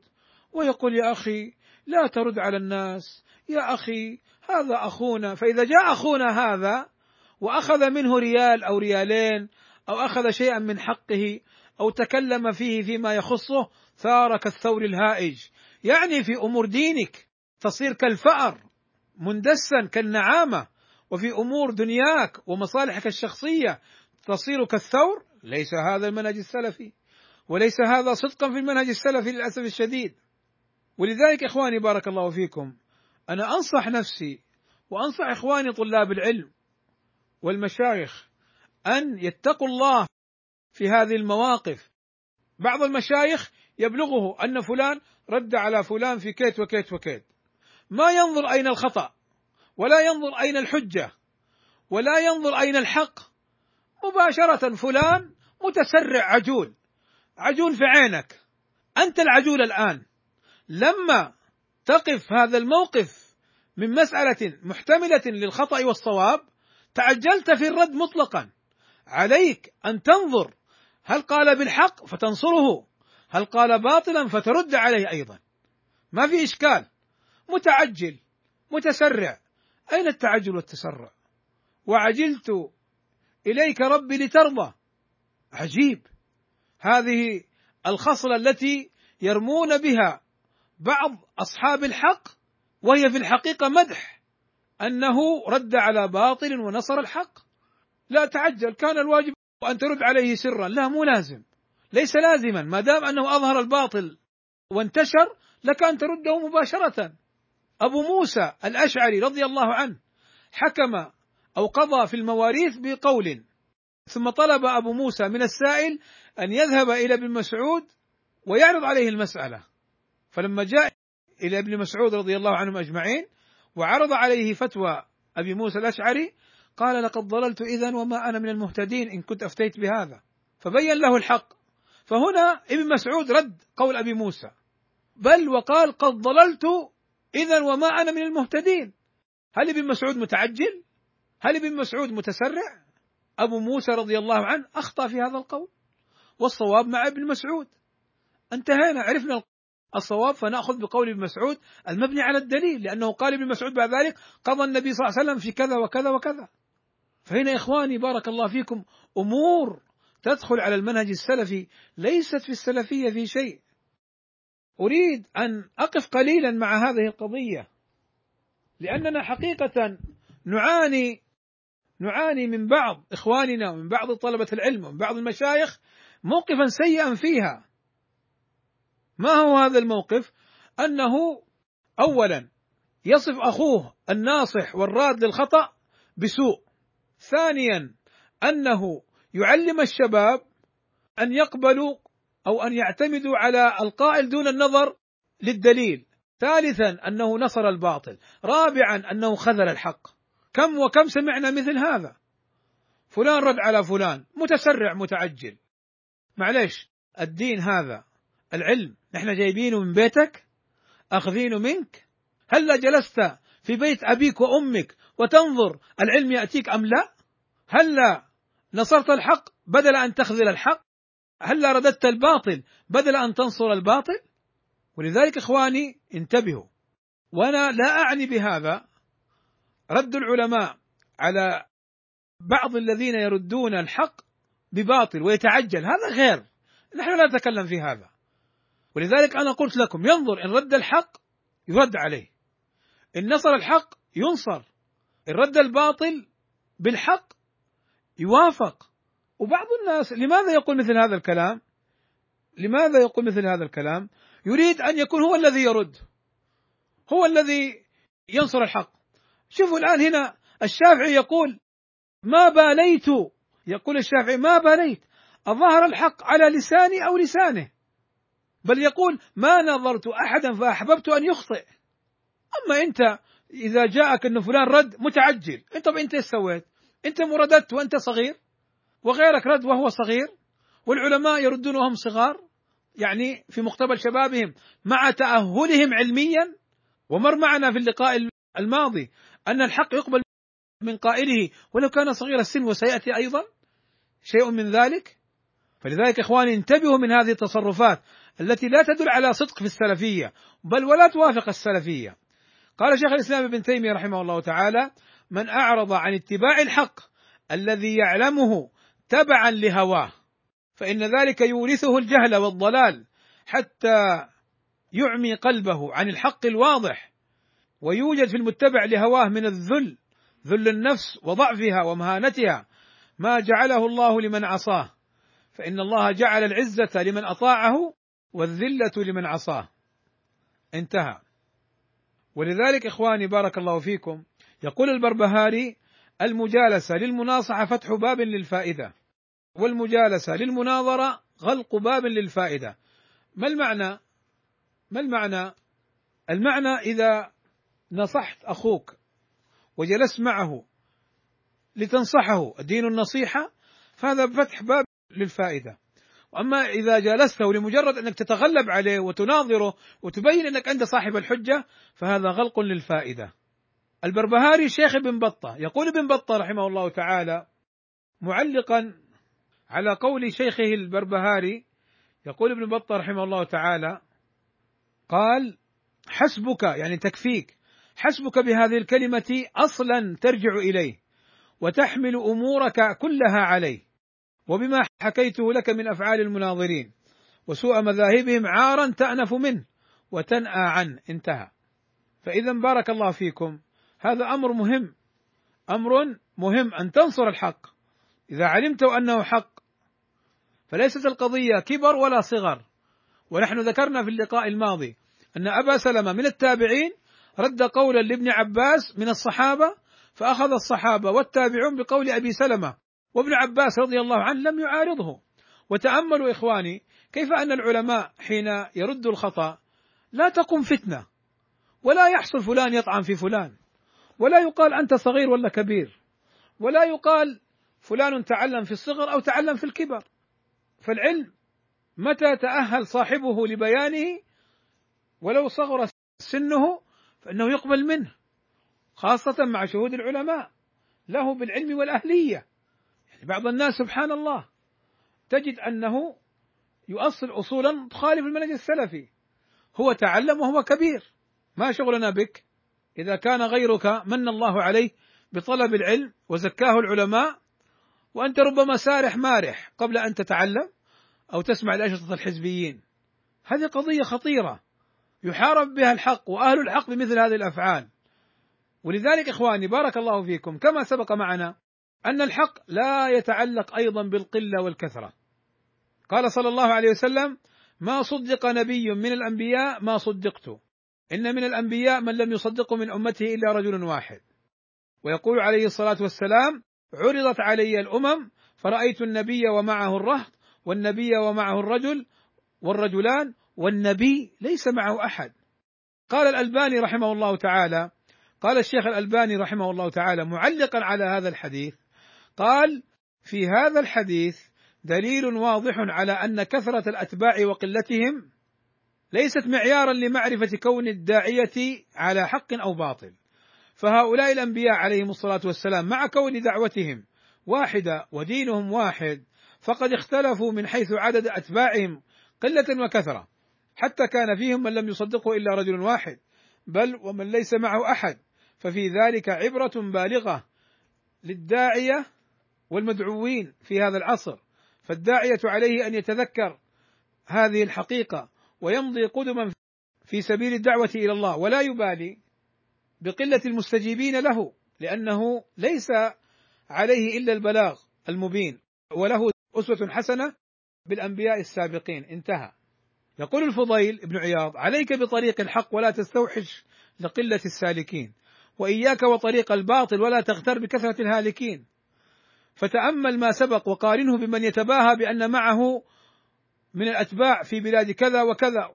ويقول يا أخي لا ترد على الناس. يا أخي هذا أخونا فإذا جاء أخونا هذا وأخذ منه ريال أو ريالين أو أخذ شيئا من حقه أو تكلم فيه فيما يخصه ثار كالثور الهائج. يعني في أمور دينك تصير كالفأر مندسا كالنعامة. وفي أمور دنياك ومصالحك الشخصية تصير كالثور. ليس هذا المنهج السلفي وليس هذا صدقا في المنهج السلفي للأسف الشديد. ولذلك إخواني بارك الله فيكم أنا أنصح نفسي وأنصح إخواني طلاب العلم والمشايخ أن يتقوا الله في هذه المواقف. بعض المشايخ يبلغه أن فلان رد على فلان في كيت وكيت وكيت. ما ينظر أين الخطأ ولا ينظر أين الحجة ولا ينظر أين الحق. مباشرة فلان متسرع عجول عجول في عينك. أنت العجول الآن. لما تقف هذا الموقف من مسألة محتملة للخطأ والصواب تعجلت في الرد مطلقا. عليك أن تنظر هل قال بالحق فتنصره هل قال باطلا فترد عليه أيضا. ما في إشكال. متعجل متسرع. أين التعجل والتسرع؟ وعجلت إليك ربي لترضى. عجيب. هذه الخصلة التي يرمون بها بعض أصحاب الحق وهي في الحقيقة مدح أنه رد على باطل ونصر الحق. لا تعجل كان الواجب أن ترد عليه سرا. لا مو لازم. ليس لازما. ما دام أنه أظهر الباطل وانتشر لك أن ترده مباشرة. أبو موسى الأشعري رضي الله عنه حكم أو قضى في المواريث بقول ثم طلب أبو موسى من السائل أن يذهب إلى ابن مسعود ويعرض عليه المسألة. فلما جاء إلى ابن مسعود رضي الله عنهم أجمعين وعرض عليه فتوى أبي موسى الأشعري قال لقد ضللت اذا وما أنا من المهتدين إن كنت أفتيت بهذا. فبين له الحق. فهنا ابن مسعود رد قول أبي موسى. بل وقال قد ضللت اذا وما أنا من المهتدين. هل ابن مسعود متعجل؟ هل ابن مسعود متسرع؟ أبو موسى رضي الله عنه أخطأ في هذا القول. والصواب مع ابن مسعود. انتهينا عرفنا الصواب فنأخذ بقول ابن مسعود المبني على الدليل لأنه قال ابن مسعود بعد ذلك قضى النبي صلى الله عليه وسلم في كذا وكذا وكذا. فهنا إخواني بارك الله فيكم أمور تدخل على المنهج السلفي ليست في السلفية في شيء. أريد أن أقف قليلا مع هذه القضية لأننا حقيقة نعاني نعاني من بعض إخواننا ومن بعض طلبة العلم ومن بعض المشايخ موقفا سيئا فيها. ما هو هذا الموقف؟ أنه اولا يصف أخوه الناصح والراد للخطأ بسوء. ثانيا أنه يعلم الشباب أن يقبلوا أو أن يعتمدوا على القائل دون النظر للدليل. ثالثا أنه نصر الباطل. رابعا أنه خذل الحق. كم وكم سمعنا مثل هذا. فلان رد على فلان متسرع متعجل. معليش الدين هذا العلم نحن جايبينه من بيتك أخذينه منك. هلا جلست في بيت أبيك وأمك وتنظر العلم يأتيك أم لا؟ هلا نصرت الحق بدل أن تخذل الحق؟ هلا رددت الباطل بدل أن تنصر الباطل؟ ولذلك إخواني انتبهوا وأنا لا أعني بهذا. رد العلماء على بعض الذين يردون الحق بباطل ويتعجل هذا غير. نحن لا نتكلم في هذا. ولذلك أنا قلت لكم ينظر إن رد الحق يرد عليه. إن نصر الحق ينصر. إن رد الباطل بالحق يوافق. وبعض الناس لماذا يقول مثل هذا الكلام؟ لماذا يقول مثل هذا الكلام؟ يريد أن يكون هو الذي يرد. هو الذي ينصر الحق. شوفوا الآن هنا الشافعي يقول ما باليت يقول الشافعي ما باليت أظهر الحق على لساني أو لسانه. بل يقول ما نظرت أحدا فأحببت أن يخطئ. أما أنت إذا جاءك أن فلان رد متعجل. أنت طب أنت إيش سويت؟ أنت مرددت وأنت صغير وغيرك رد وهو صغير والعلماء يردون وهم صغار يعني في مقتبل شبابهم مع تأهلهم علميا. ومر معنا في اللقاء الماضي أن الحق يقبل من قائله ولو كان صغير السن وسيأتي أيضا شيء من ذلك. فلذلك إخواني انتبهوا من هذه التصرفات. التي لا تدل على صدق في السلفية بل ولا توافق السلفية. قال شيخ الإسلام ابن تيمية رحمه الله تعالى من أعرض عن اتباع الحق الذي يعلمه تبعا لهواه فإن ذلك يورثه الجهل والضلال حتى يعمي قلبه عن الحق الواضح ويوجد في المتبع لهواه من الذل ذل النفس وضعفها ومهانتها. ما جعله الله لمن عصاه فإن الله جعل العزة لمن أطاعه والذلة لمن عصاه انتهى ولذلك إخواني بارك الله فيكم يقول البربهاري المجالسة للمناصحة فتح باب للفائدة والمجالسة للمناظرة غلق باب للفائدة ما المعنى؟ ما المعنى؟ المعنى إذا نصحت أخوك وجلست معه لتنصحه الدين النصيحة فهذا فتح باب للفائدة واما إذا جالسته لمجرد أنك تتغلب عليه وتناظره وتبين أنك أنت صاحب الحجة فهذا غلق للفائدة. البربهاري شيخ ابن بطة يقول ابن بطة رحمه الله تعالى معلقا على قول شيخه البربهاري يقول ابن بطة رحمه الله تعالى قال حسبك يعني تكفيك حسبك بهذه الكلمة أصلا ترجع إليه وتحمل أمورك كلها عليه وبما حكيته لك من أفعال المناظرين وسوء مذاهبهم عارا تأنف منه وتنأى عنه انتهى. فإذا بارك الله فيكم. هذا أمر مهم. أمر مهم أن تنصر الحق. إذا علمت أنه حق فليست القضية كبر ولا صغر. ونحن ذكرنا في اللقاء الماضي أن أبا سلمة من التابعين رد قولا لابن عباس من الصحابة فأخذ الصحابة والتابعون بقول أبي سلمة وابن عباس رضي الله عنه لم يعارضه. وتأملوا إخواني كيف أن العلماء حين يردوا الخطأ لا تقم فتنة ولا يحصل فلان يطعن في فلان ولا يقال أنت صغير ولا كبير ولا يقال فلان تعلم في الصغر أو تعلم في الكبر. فالعلم متى تأهل صاحبه لبيانه؟ ولو صغر سنه فإنه يقبل منه خاصة مع شهود العلماء له بالعلم والأهلية. بعض الناس سبحان الله تجد أنه يؤصل اصولا تخالف المنهج السلفي. هو تعلم وهو كبير. ما شغلنا بك؟ إذا كان غيرك من الله عليه بطلب العلم وزكاه العلماء وأنت ربما سارح مارح قبل أن تتعلم أو تسمع الاشرطه الحزبيين. هذه قضية خطيرة. يحارب بها الحق وأهل الحق بمثل هذه الأفعال. ولذلك إخواني بارك الله فيكم. كما سبق معنا أن الحق لا يتعلق أيضا بالقلة والكثرة. قال صلى الله عليه وسلم ما صدق نبي من الأنبياء ما صدقت. إن من الأنبياء من لم يصدقه من أمته إلا رجل واحد. ويقول عليه الصلاة والسلام عرضت علي الأمم فرأيت النبي ومعه الرهط والنبي ومعه الرجل والرجلان والنبي ليس معه أحد. قال الألباني رحمه الله تعالى قال الشيخ الألباني رحمه الله تعالى معلقا على هذا الحديث قال في هذا الحديث دليل واضح على أن كثرة الأتباع وقلتهم ليست معيارا لمعرفة كون الداعية على حق أو باطل. فهؤلاء الأنبياء عليهم الصلاة والسلام مع كون دعوتهم واحدة ودينهم واحد فقد اختلفوا من حيث عدد أتباعهم قلة وكثرة. حتى كان فيهم من لم يصدقه إلا رجل واحد بل ومن ليس معه أحد. ففي ذلك عبرة بالغة للداعية والمدعوين في هذا العصر فالداعية عليه أن يتذكر هذه الحقيقة ويمضي قدما في سبيل الدعوة إلى الله ولا يبالي بقلة المستجيبين له لأنه ليس عليه إلا البلاغ المبين وله أسوة حسنة بالأنبياء السابقين انتهى. يقول الفضيل بن عياض عليك بطريق الحق ولا تستوحش لقلة السالكين وإياك وطريق الباطل ولا تغتر بكثرة الهالكين فتأمل ما سبق وقارنه بمن يتباهى بأن معه من الأتباع في بلاد كذا وكذا.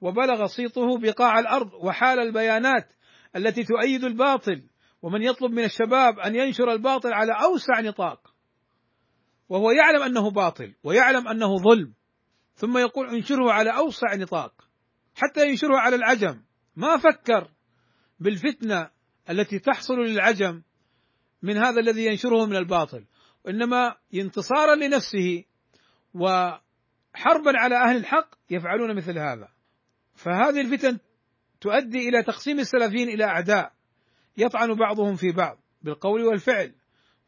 وبلغ صيته بقاع الأرض وحال البيانات التي تؤيد الباطل. ومن يطلب من الشباب أن ينشر الباطل على أوسع نطاق. وهو يعلم أنه باطل ويعلم أنه ظلم. ثم يقول انشره على أوسع نطاق. حتى ينشره على العجم. ما فكر بالفتنة التي تحصل للعجم من هذا الذي ينشره من الباطل. وإنما انتصارا لنفسه وحربا على أهل الحق يفعلون مثل هذا. فهذه الفتن تؤدي إلى تقسيم السلفيين إلى أعداء يطعن بعضهم في بعض بالقول والفعل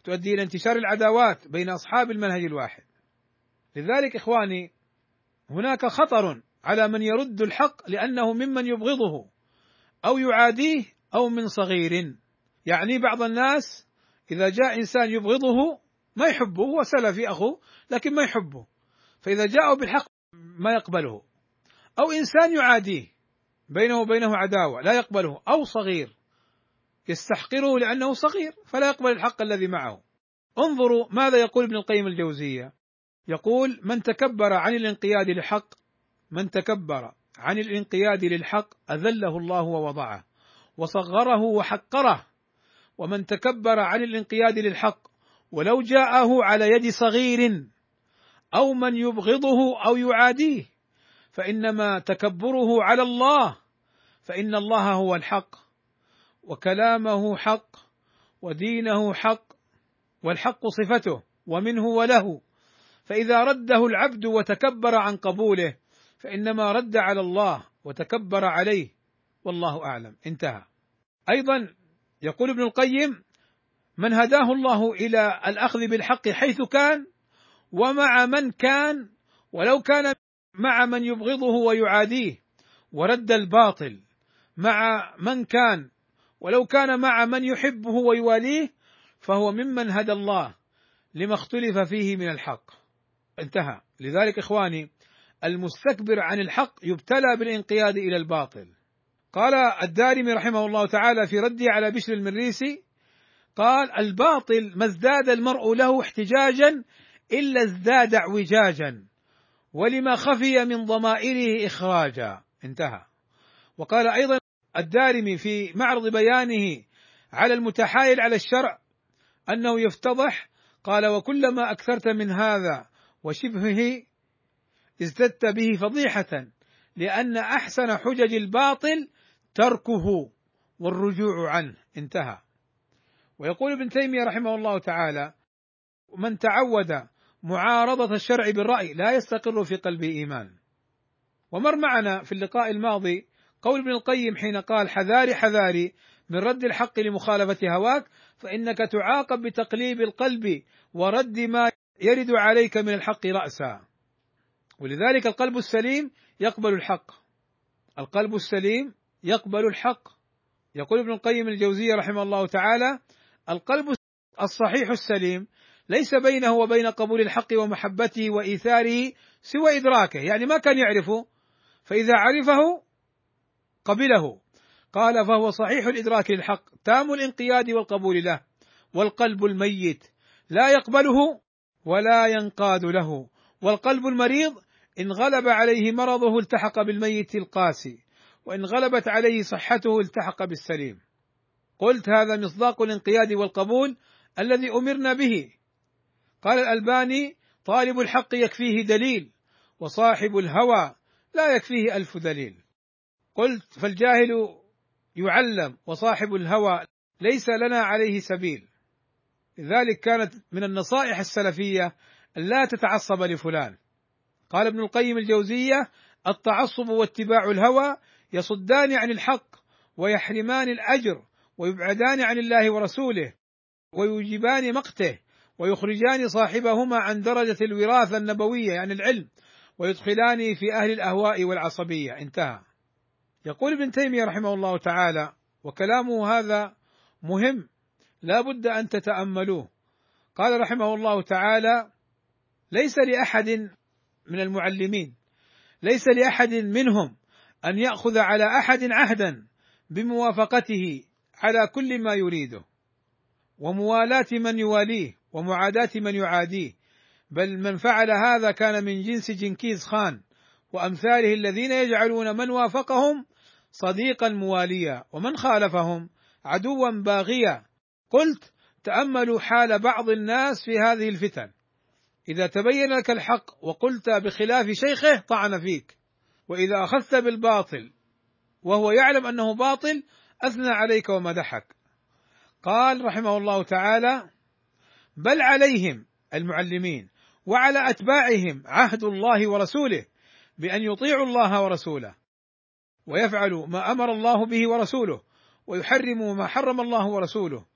تؤدي إلى انتشار العداوات بين أصحاب المنهج الواحد. لذلك إخواني هناك خطر على من يرد الحق لأنه ممن يبغضه أو يعاديه أو من صغير. يعني بعض الناس إذا جاء إنسان يبغضه ما يحبه هو سلفي اخوه لكن ما يحبه. فإذا جاءوا بالحق ما يقبله. أو إنسان يعاديه بينه وبينه عداوة لا يقبله أو صغير. يستحقره لأنه صغير فلا يقبل الحق الذي معه. انظروا ماذا يقول ابن القيم الجوزية. يقول من تكبر عن الانقياد للحق من تكبر عن الانقياد للحق أذله الله ووضعه وصغره وحقره. ومن تكبر عن الانقياد للحق ولو جاءه على يد صغير أو من يبغضه أو يعاديه فإنما تكبره على الله فإن الله هو الحق وكلامه حق ودينه حق والحق صفته ومنه وله. فإذا رده العبد وتكبر عن قبوله فإنما رد على الله وتكبر عليه والله أعلم. انتهى. أيضا يقول ابن القيم من هداه الله إلى الأخذ بالحق حيث كان ومع من كان ولو كان مع من يبغضه ويعاديه ورد الباطل مع من كان ولو كان مع من يحبه ويواليه فهو ممن هدى الله لما اختلف فيه من الحق. انتهى. لذلك إخواني المستكبر عن الحق يبتلى بالانقياد إلى الباطل. قال الدارمي رحمه الله تعالى في رده على بشر المريسي قال الباطل ما ازداد المرء له احتجاجا إلا ازداد اعوجاجا ولما خفي من ضمائره اخراجا. انتهى. وقال أيضا الدارمي في معرض بيانه على المتحايل على الشرع أنه يفتضح قال وكلما أكثرت من هذا وشبهه ازددت به فضيحة لأن أحسن حجج الباطل تركه والرجوع عنه. انتهى. ويقول ابن تيمية رحمه الله تعالى من تعود معارضة الشرع بالرأي لا يستقر في قلبه ايمان ومر معنا في اللقاء الماضي قول ابن القيم حين قال حذاري حذاري من رد الحق لمخالفة هواك فإنك تعاقب بتقليب القلب ورد ما يرد عليك من الحق رأسا. ولذلك القلب السليم يقبل الحق. القلب السليم يقبل الحق. يقول ابن القيم الجوزية رحمه الله تعالى القلب الصحيح السليم ليس بينه وبين قبول الحق ومحبته وإيثاره سوى إدراكه يعني ما كان يعرفه فإذا عرفه قبله. قال فهو صحيح الإدراك للحق تام الانقياد والقبول له والقلب الميت لا يقبله ولا ينقاد له والقلب المريض إن غلب عليه مرضه التحق بالميت القاسي وإن غلبت عليه صحته التحق بالسليم. قلت هذا مصداق الانقياد والقبول الذي أمرنا به. قال الألباني طالب الحق يكفيه دليل وصاحب الهوى لا يكفيه ألف دليل. قلت فالجاهل يعلم وصاحب الهوى ليس لنا عليه سبيل. لذلك كانت من النصائح السلفية لا تتعصب لفلان. قال ابن القيم الجوزية التعصب واتباع الهوى يصدان عن الحق ويحرمان الأجر ويبعدان عن الله ورسوله ويوجبان مقته ويخرجان صاحبهما عن درجة الوراثة النبوية يعني العلم ويدخلان في أهل الأهواء والعصبية. انتهى. يقول ابن تيمية رحمه الله تعالى وكلامه هذا مهم لا بد أن تتأملوه. قال رحمه الله تعالى ليس لأحد من المعلمين ليس لأحد منهم أن يأخذ على أحد عهدا بموافقته على كل ما يريده وموالاة من يواليه ومعاداة من يعاديه. بل من فعل هذا كان من جنس جنكيز خان وأمثاله الذين يجعلون من وافقهم صديقا مواليا ومن خالفهم عدوا باغيا. قلت تأملوا حال بعض الناس في هذه الفتن. إذا تبين لك الحق وقلت بخلاف شيخه طعن فيك وإذا أخذت بالباطل وهو يعلم أنه باطل أثنى عليك ومدحك قال رحمه الله تعالى بل عليهم المعلمين وعلى أتباعهم عهد الله ورسوله بأن يطيعوا الله ورسوله ويفعلوا ما أمر الله به ورسوله ويحرموا ما حرم الله ورسوله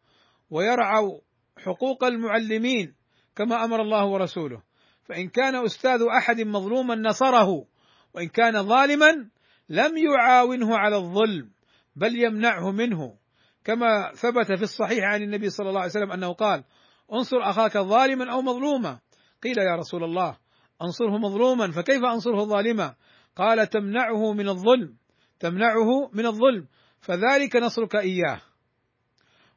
ويرعوا حقوق المعلمين كما أمر الله ورسوله. فإن كان أستاذ أحد مظلوما نصره وإن كان ظالما لم يعاونه على الظلم. بل يمنعه منه. كما ثبت في الصحيح عن النبي صلى الله عليه وسلم أنه قال: انصر أخاك ظالما أو مظلوما. قيل يا رسول الله انصره مظلوما فكيف أنصره ظالما؟ قال تمنعه من الظلم تمنعه من الظلم فذلك نصرك إياه.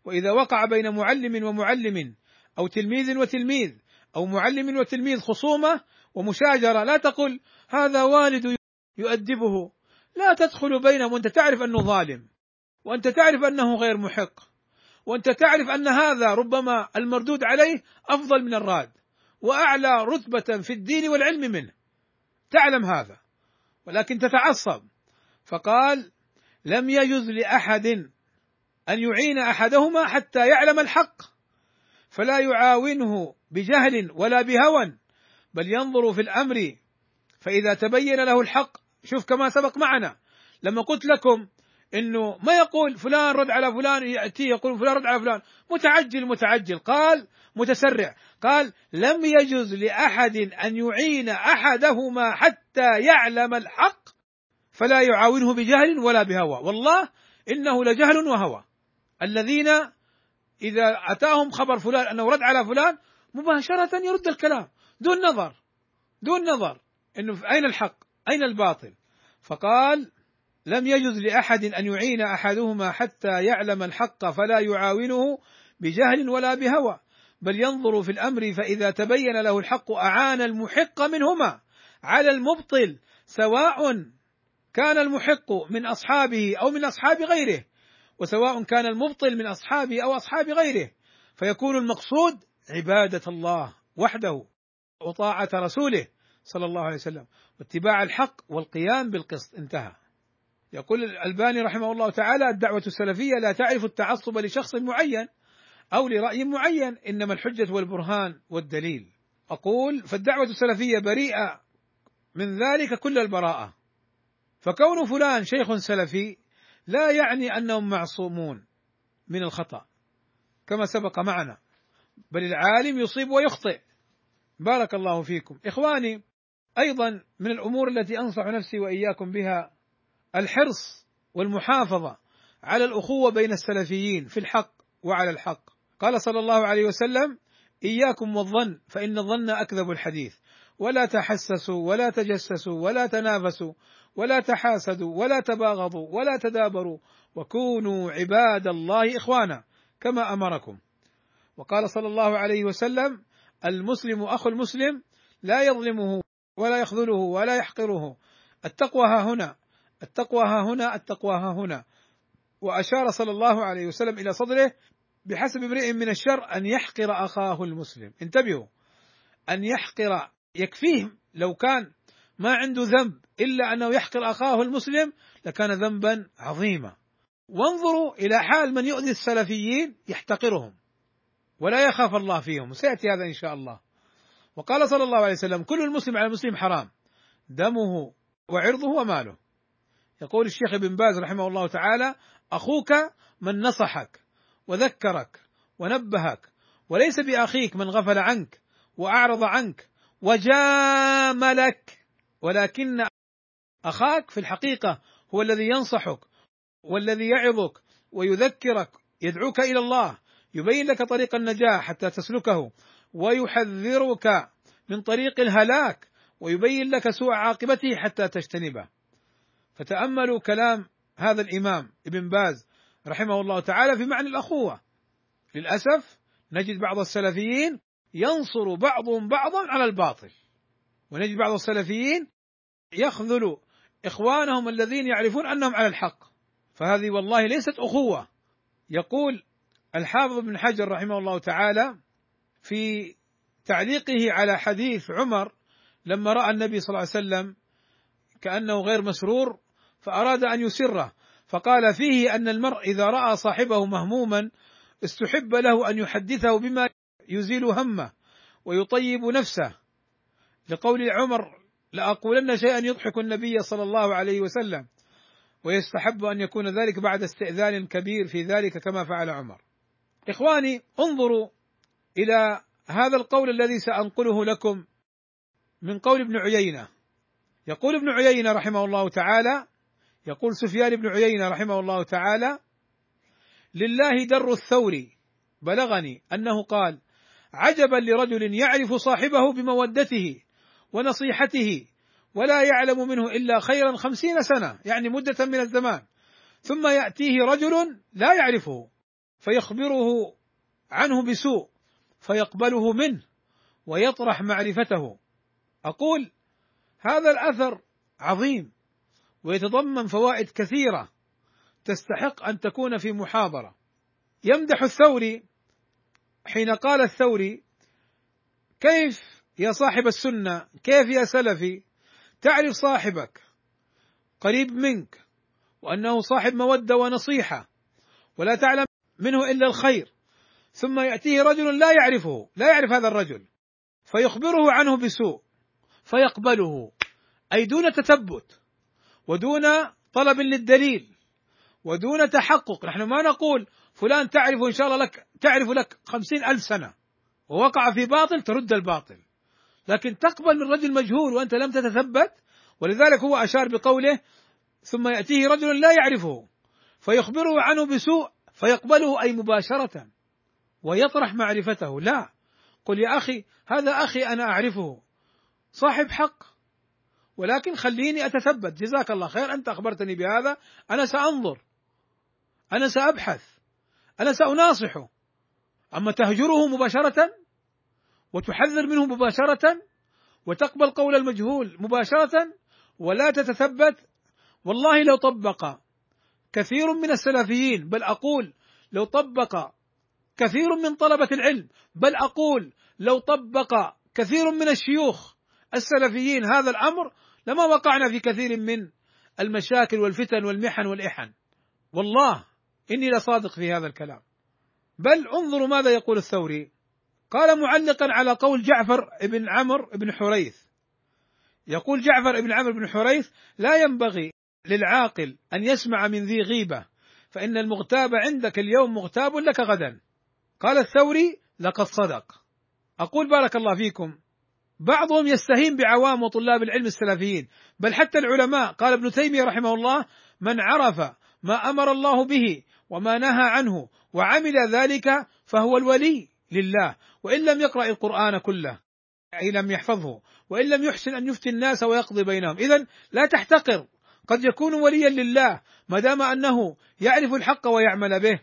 وإذا وقع بين معلم ومعلم أو تلميذ وتلميذ أو معلم وتلميذ خصومة ومشاجرة لا تقل هذا والد يؤدبه. لا تدخل بينهم وأنت تعرف أنه ظالم وأنت تعرف أنه غير محق وأنت تعرف أن هذا ربما المردود عليه أفضل من الراد وأعلى رتبة في الدين والعلم منه. تعلم هذا ولكن تتعصب. فقال لم يجز لأحد أن يعين أحدهما حتى يعلم الحق فلا يعاونه بجهل ولا بهوى بل ينظر في الأمر فإذا تبين له الحق شوف كما سبق معنا لما قلت لكم إنه ما يقول فلان رد على فلان ياتيه يقول فلان رد على فلان متعجل متعجل قال متسرع قال لم يجز لأحد أن يعين أحدهما حتى يعلم الحق فلا يعاونه بجهل ولا بهوى والله إنه لجهل وهوى. الذين إذا أتاهم خبر فلان أنه رد على فلان مباشرة يرد الكلام دون نظر دون نظر إنه أين الحق؟ أين الباطل؟ فقال لم يجز لأحد أن يعين أحدهما حتى يعلم الحق فلا يعاونه بجهل ولا بهوى بل ينظر في الأمر فإذا تبين له الحق أعان المحق منهما. على المبطل سواء كان المحق من أصحابه أو من أصحاب غيره وسواء كان المبطل من اصحابه أو أصحاب غيره فيكون المقصود عبادة الله وحده وطاعة رسوله. صلى الله عليه وسلم. واتباع الحق والقيام بالقسط. انتهى. يقول الألباني رحمه الله تعالى الدعوة السلفية لا تعرف التعصب لشخص معين أو لرأي معين إنما الحجة والبرهان والدليل. أقول فالدعوة السلفية بريئة من ذلك كل البراءة. فكون فلان شيخ سلفي لا يعني أنهم معصومون من الخطأ. كما سبق معنا. بل العالم يصيب ويخطئ. بارك الله فيكم. إخواني أيضا من الأمور التي أنصح نفسي وإياكم بها الحرص والمحافظة على الأخوة بين السلفيين في الحق وعلى الحق. قال صلى الله عليه وسلم إياكم والظن فإن الظن أكذب الحديث. ولا تحسسوا ولا تجسسوا ولا تنافسوا ولا تحاسدوا ولا تباغضوا ولا تدابروا وكونوا عباد الله إخوانا كما أمركم. وقال صلى الله عليه وسلم المسلم أخو المسلم لا يظلمه ولا يخذله ولا يحقره. التقوى ها هنا التقوى ها هنا التقوى ها هنا. وأشار صلى الله عليه وسلم إلى صدره بحسب امرئ من الشر أن يحقر أخاه المسلم. انتبهوا أن يحقر يكفيه لو كان ما عنده ذنب إلا أنه يحقر أخاه المسلم لكان ذنبا عظيما. وانظروا إلى حال من يؤذي السلفيين يحتقرهم ولا يخاف الله فيهم. سيأتي هذا إن شاء الله. وقال صلى الله عليه وسلم كل المسلم على المسلم حرام. دمه وعرضه وماله. يقول الشيخ ابن باز رحمه الله تعالى أخوك من نصحك وذكرك ونبهك وليس بأخيك من غفل عنك وأعرض عنك وجاملك ولكن أخاك في الحقيقة هو الذي ينصحك والذي يعظك ويذكرك يدعوك إلى الله يبين لك طريق النجاح حتى تسلكه. ويحذرك من طريق الهلاك ويبين لك سوء عاقبته حتى تجتنبه. فتأملوا كلام هذا الإمام ابن باز رحمه الله تعالى في معنى الأخوة. للأسف نجد بعض السلفيين ينصر بعضهم بعضا على الباطل. ونجد بعض السلفيين يخذل إخوانهم الذين يعرفون أنهم على الحق. فهذه والله ليست أخوة. يقول الحافظ ابن حجر رحمه الله تعالى في تعليقه على حديث عمر لما رأى النبي صلى الله عليه وسلم كأنه غير مسرور فأراد أن يسره فقال فيه أن المرء إذا رأى صاحبه مهموما استحب له أن يحدثه بما يزيل همه ويطيب نفسه لقول عمر لأقولن شيئا يضحك النبي صلى الله عليه وسلم ويستحب أن يكون ذلك بعد استئذان كبير في ذلك كما فعل عمر. إخواني انظروا إلى هذا القول الذي سأنقله لكم من قول ابن عيينة. يقول ابن عيينة رحمه الله تعالى يقول سفيان بن عيينة رحمه الله تعالى لله در الثور بلغني أنه قال عجبا لرجل يعرف صاحبه بمودته ونصيحته ولا يعلم منه إلا خيرا خمسين سنة يعني مدة من الزمان. ثم يأتيه رجل لا يعرفه فيخبره عنه بسوء. فيقبله منه ويطرح معرفته. أقول هذا الأثر عظيم ويتضمن فوائد كثيرة تستحق أن تكون في محاضرة. يمدح الثوري حين قال الثوري كيف يا صاحب السنة كيف يا سلفي؟ تعرف صاحبك قريب منك وأنه صاحب مودة ونصيحة ولا تعلم منه إلا الخير. ثم يأتيه رجل لا يعرفه لا يعرف هذا الرجل فيخبره عنه بسوء فيقبله أي دون تثبت ودون طلب للدليل ودون تحقق. نحن ما نقول فلان تعرف إن شاء الله لك تعرف لك خمسين ألف سنة ووقع في باطل ترد الباطل. لكن تقبل من رجل مجهول وأنت لم تتثبت ولذلك هو أشار بقوله ثم يأتيه رجل لا يعرفه فيخبره عنه بسوء فيقبله أي مباشرة. ويطرح معرفته. لا. قل يا أخي هذا أخي أنا أعرفه. صاحب حق. ولكن خليني أتثبت. جزاك الله خير. أنت أخبرتني بهذا. أنا سأنظر. أنا سأبحث. أنا سأناصحه. أما تهجره مباشرة وتحذر منه مباشرة وتقبل قول المجهول مباشرة ولا تتثبت. والله لو طبق كثير من السلفيين بل أقول لو طبق كثير من طلبة العلم بل أقول لو طبق كثير من الشيوخ السلفيين هذا الأمر لما وقعنا في كثير من المشاكل والفتن والمحن والإحن. والله إني لصادق في هذا الكلام. بل انظروا ماذا يقول الثوري. قال معلقا على قول جعفر بن عمرو بن حريث. يقول جعفر بن عمرو بن حريث لا ينبغي للعاقل أن يسمع من ذي غيبة فإن المغتاب عندك اليوم مغتاب لك غدا. قال الثوري لقد صدق. أقول بارك الله فيكم بعضهم يستهين بعوام وطلاب العلم السلفيين بل حتى العلماء. قال ابن تيمية رحمه الله من عرف ما أمر الله به وما نهى عنه وعمل ذلك فهو الولي لله وإن لم يقرأ القرآن كله أي لم يحفظه وإن لم يحسن أن يفتي الناس ويقضي بينهم. اذا لا تحتقر قد يكون وليا لله ما دام أنه يعرف الحق ويعمل به.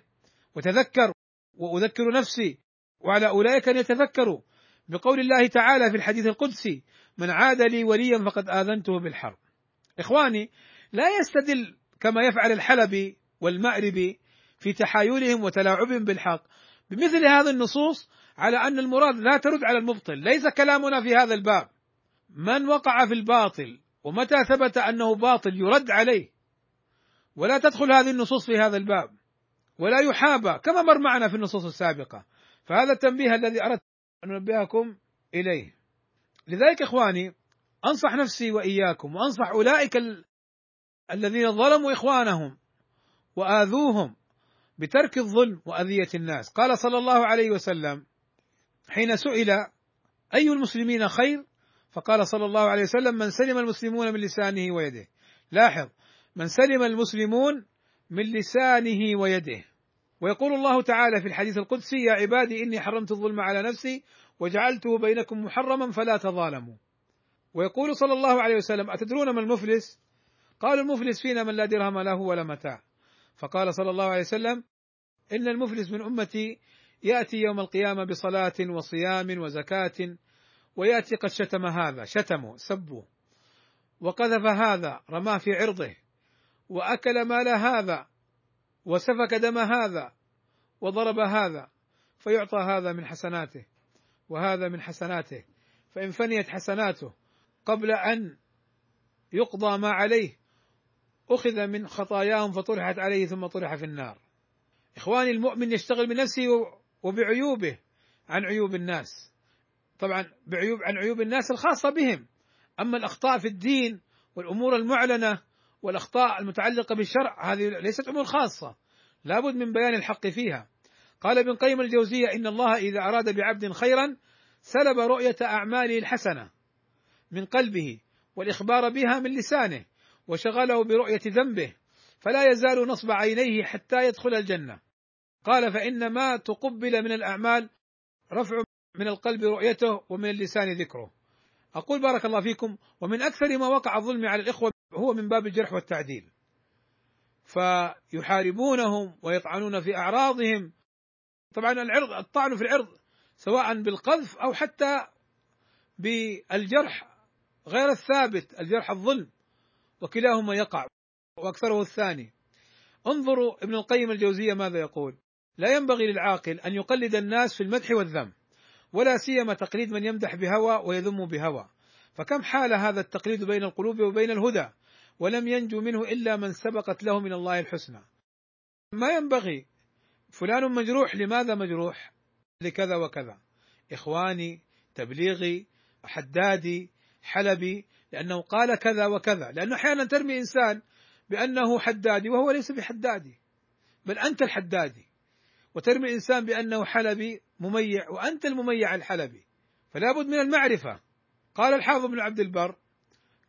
وتذكر وأذكر نفسي وعلى أولئك أن يتذكروا بقول الله تعالى في الحديث القدسي من عاد لي وليا فقد آذنته بالحرب إخواني لا يستدل كما يفعل الحلبي والمأربي في تحايلهم وتلاعبهم بالحق بمثل هذه النصوص على أن المراد لا ترد على المبطل، ليس كلامنا في هذا الباب. من وقع في الباطل ومتى ثبت أنه باطل يرد عليه. ولا تدخل هذه النصوص في هذا الباب. ولا يحابى كما مر معنا في النصوص السابقة. فهذا التنبيه الذي أردت أن أنبهكم إليه. لذلك إخواني أنصح نفسي وإياكم وأنصح أولئك الذين ظلموا إخوانهم وآذوهم بترك الظلم وأذية الناس قال صلى الله عليه وسلم حين سئل أي المسلمين خير فقال صلى الله عليه وسلم من سلم المسلمون من لسانه ويده لاحظ من سلم المسلمون من لسانه ويده. ويقول الله تعالى في الحديث القدسي يا عبادي إني حرمت الظلم على نفسي وجعلته بينكم محرما فلا تظالموا. ويقول صلى الله عليه وسلم أتدرون ما المفلس؟ قال المفلس فينا من لا درهم له ولا متاع. فقال صلى الله عليه وسلم إن المفلس من أمتي يأتي يوم القيامة بصلاة وصيام وزكاة ويأتي قد شتم هذا شتمه سبه وقذف هذا رماه في عرضه. وأكل مال هذا وسفك دم هذا وضرب هذا فيعطى هذا من حسناته وهذا من حسناته فإن فنيت حسناته قبل أن يقضى ما عليه أخذ من خطاياهم فطرحت عليه ثم طرح في النار. إخواني المؤمن يشتغل بنفسه وبعيوبه عن عيوب الناس. طبعا بعيوب عن عيوب الناس الخاصة بهم. أما الأخطاء في الدين والأمور المعلنة والأخطاء المتعلقة بالشرع هذه ليست أمور خاصة. لابد من بيان الحق فيها. قال ابن قيم الجوزية إن الله إذا أراد بعبد خيرا سلب رؤية أعماله الحسنة من قلبه والإخبار بها من لسانه وشغله برؤية ذنبه فلا يزال نصب عينيه حتى يدخل الجنة. قال فإن ما تقبل من الأعمال رفع من القلب رؤيته ومن اللسان ذكره. أقول بارك الله فيكم ومن أكثر ما وقع الظلم على الإخوة هو من باب الجرح والتعديل. فيحاربونهم ويطعنون في أعراضهم. طبعا العرض الطعن في العرض سواء بالقذف أو حتى بالجرح غير الثابت الجرح الظلم وكلاهما يقع وأكثره الثاني. انظروا ابن القيم الجوزية ماذا يقول؟ لا ينبغي للعاقل أن يقلد الناس في المدح والذم ولا سيما تقليد من يمدح بهوى ويذم بهوى. فكم حال هذا التقليد بين القلوب وبين الهدى؟ ولم ينجو منه إلا من سبقت له من الله الحسنى. ما ينبغي فلان مجروح لماذا مجروح؟ لكذا وكذا. إخواني تبليغي حدادي حلبي لأنه قال كذا وكذا. لأنه أحيانا ترمي إنسان بأنه حدادي وهو ليس بحدادي بل أنت الحدادي. وترمي إنسان بأنه حلبي مميع وأنت المميع الحلبي. فلا بد من المعرفة. قال الحافظ بن عبد البر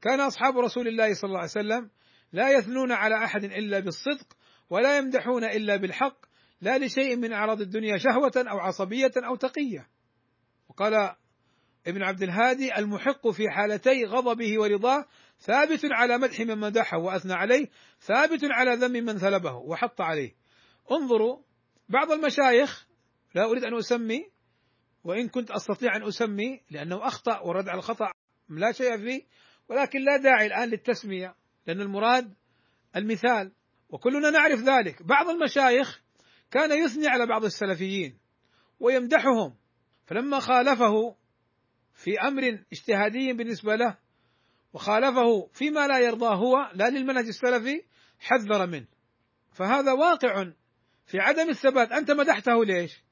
كان أصحاب رسول الله صلى الله عليه وسلم لا يثنون على أحد إلا بالصدق ولا يمدحون إلا بالحق لا لشيء من أعراض الدنيا شهوة أو عصبية أو تقية. وقال ابن عبد الهادي المحق في حالتي غضبه ورضاه ثابت على مدح من مدحه وأثنى عليه ثابت على ذم من ثلبه وحط عليه. انظروا بعض المشايخ لا أريد أن أسمي وإن كنت أستطيع أن أسمي لأنه أخطأ ورد على الخطأ لا شيء فيه. ولكن لا داعي الآن للتسمية لأن المراد المثال وكلنا نعرف ذلك بعض المشايخ كان يثني على بعض السلفيين ويمدحهم فلما خالفه في أمر اجتهادي بالنسبة له وخالفه فيما لا يرضاه هو لا للمنهج السلفي حذر منه فهذا واقع في عدم الثبات أنت مدحته ليش؟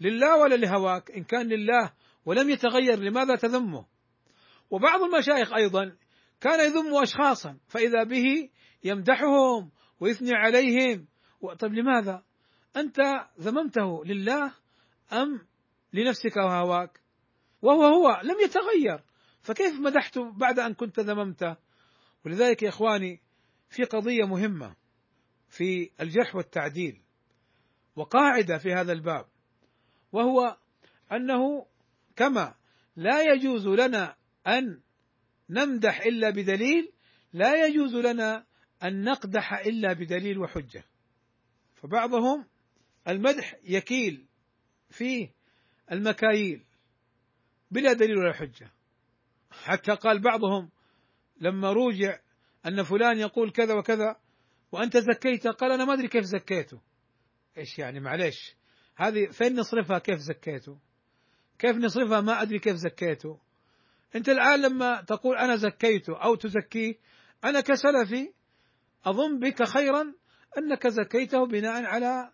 لله ولا لهواك؟ إن كان لله ولم يتغير لماذا تذمه؟ وبعض المشايخ أيضا كان يذم اشخاصا فإذا به يمدحهم ويثني عليهم طيب لماذا؟ أنت ذممته لله أم لنفسك وهواك؟ وهو هو لم يتغير فكيف مدحته بعد أن كنت ذممته ولذلك يا إخواني في قضية مهمة في الجرح والتعديل وقاعدة في هذا الباب وهو أنه كما لا يجوز لنا أن نمدح إلا بدليل لا يجوز لنا أن نقدح إلا بدليل وحجة. فبعضهم المدح يكيل فيه المكاييل بلا دليل ولا حجة. حتى قال بعضهم لما روجع أن فلان يقول كذا وكذا وأنت زكيته قال أنا ما أدري كيف زكيته. إيش يعني؟ معلش هذه فين نصرفها كيف زكيته؟ كيف نصرفها ما أدري كيف زكيته؟ أنت الآن لما تقول أنا زكيته أو تزكيه أنا كسلفي أظن بك خيرا أنك زكيته بناء على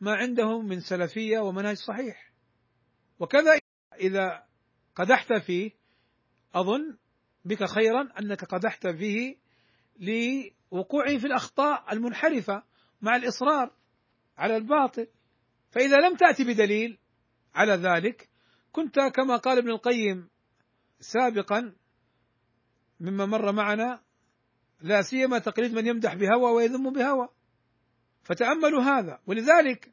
ما عنده من سلفية ومنهج صحيح. وكذا إذا قدحت فيه أظن بك خيرا أنك قدحت فيه لوقوعه في الأخطاء المنحرفة مع الإصرار على الباطل. فإذا لم تأتي بدليل على ذلك كنت كما قال ابن القيم سابقا مما مر معنا لا سيما تقليد من يمدح بهوى ويذم بهوى. فتأملوا هذا. ولذلك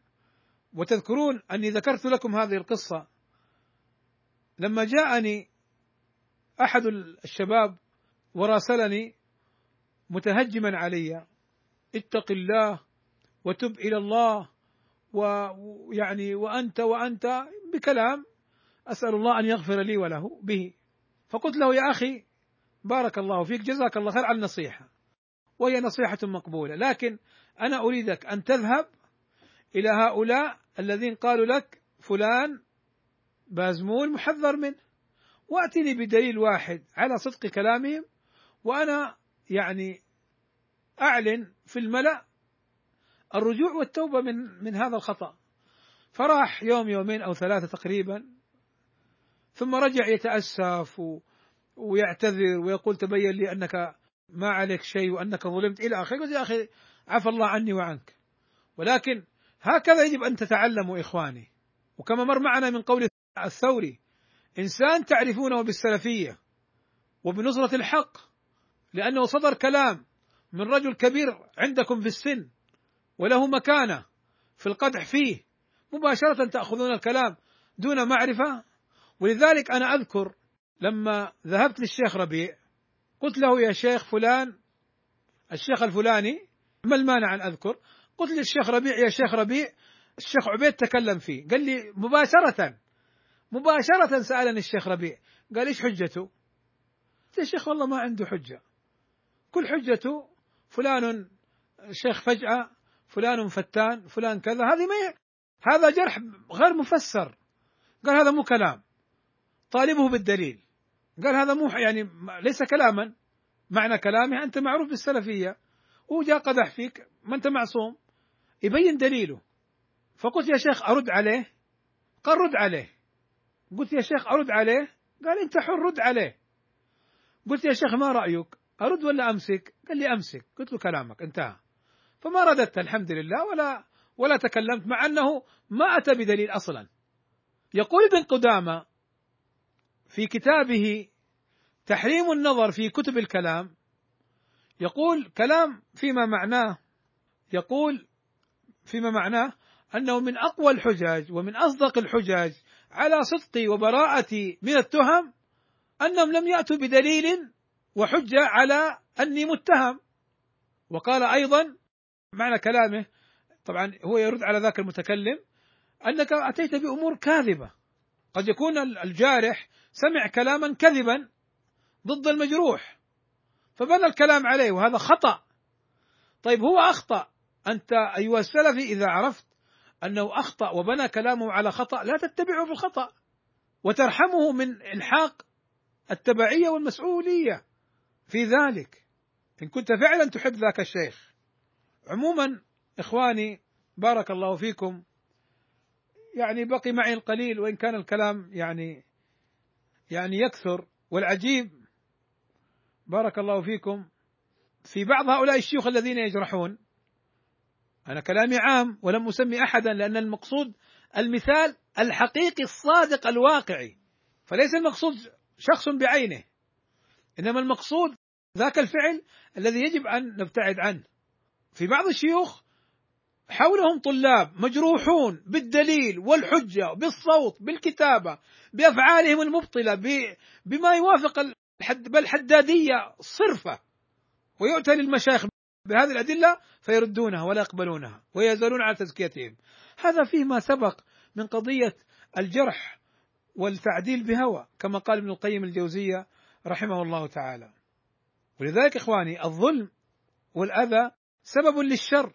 وتذكرون أني ذكرت لكم هذه القصة. لما جاءني أحد الشباب وراسلني متهجما علي اتق الله وتب إلى الله ويعني وأنت وأنت بكلام أسأل الله أن يغفر لي وله به. فقلت له يا أخي بارك الله فيك جزاك الله خير على النصيحة. وهي نصيحة مقبولة. لكن أنا أريدك أن تذهب إلى هؤلاء الذين قالوا لك فلان بازمول محذر منه. وأتني بدليل واحد على صدق كلامهم وأنا يعني أعلن في الملأ الرجوع والتوبة من من هذا الخطأ. فراح يوم يومين أو ثلاثة تقريبا ثم رجع يتأسف و ويعتذر ويقول تبين لي أنك ما عليك شيء وأنك ظلمت إلى آخره. قلت يا أخي عفى الله عني وعنك. ولكن هكذا يجب أن تتعلموا إخواني. وكما مر معنا من قول الثوري إنسان تعرفونه بالسلفية وبنصرة الحق لأنه صدر كلام من رجل كبير عندكم في السن وله مكانة في القدح فيه مباشرة تأخذون الكلام دون معرفة. ولذلك أنا أذكر لما ذهبت للشيخ ربيع قلت له يا شيخ فلان الشيخ الفلاني ما المانع أن أذكر؟ قلت للشيخ ربيع يا شيخ ربيع الشيخ عبيد تكلم فيه قال لي مباشرة مباشرة سألني الشيخ ربيع قال إيش حجته؟ قلت يا شيخ والله ما عنده حجة. كل حجته فلان شيخ فجأة فلان فتان فلان كذا هذه ما هذا جرح غير مفسر. قال هذا مو كلام. طالبه بالدليل. قال هذا مو يعني ليس كلاما. معنى كلامه أنت معروف بالسلفية. هو جاء قدح فيك ما أنت معصوم. يبين دليله. فقلت يا شيخ أرد عليه؟ قال رد عليه. قلت يا شيخ أرد عليه؟ قال أنت حر رد عليه. قلت يا شيخ ما رأيك؟ أرد ولا أمسك؟ قال لي أمسك. قلت له كلامك انتهى. فما رددت الحمد لله ولا ولا تكلمت مع أنه ما أتى بدليل أصلا. يقول ابن قدامة في كتابه تحريم النظر في كتب الكلام يقول كلام فيما معناه يقول فيما معناه أنه من أقوى الحجج ومن أصدق الحجج على صدقي وبراءتي من التهم أنهم لم يأتوا بدليل وحجه على أني متهم. وقال أيضا معنى كلامه طبعا هو يرد على ذاك المتكلم أنك أتيت بأمور كاذبة. قد يكون الجارح سمع كلاما كذبا ضد المجروح فبنى الكلام عليه وهذا خطأ. طيب هو أخطأ. أنت أيها السلفي إذا عرفت أنه أخطأ وبنى كلامه على خطأ لا تتبعه في الخطأ وترحمه من إلحاق التبعية والمسؤولية في ذلك. إن كنت فعلا تحب ذاك الشيخ. عموما إخواني بارك الله فيكم. يعني بقي معي القليل وإن كان الكلام يعني يعني يكثر. والعجيب بارك الله فيكم في بعض هؤلاء الشيوخ الذين يجرحون. أنا كلامي عام ولم أسمي أحدا لأن المقصود المثال الحقيقي الصادق الواقعي. فليس المقصود شخص بعينه إنما المقصود ذاك الفعل الذي يجب أن نبتعد عنه. في بعض الشيوخ حولهم طلاب مجروحون بالدليل والحجة بالصوت بالكتابة بأفعالهم المبطلة بما يوافق الحد بل حدادية صرفة ويؤتى للمشايخ بهذه الأدلة فيردونها ولا يقبلونها ويزالون على تزكيتهم. هذا فيه ما سبق من قضية الجرح والتعديل بهوى كما قال ابن القيم الجوزية رحمه الله تعالى. ولذلك إخواني الظلم والأذى سبب للشر.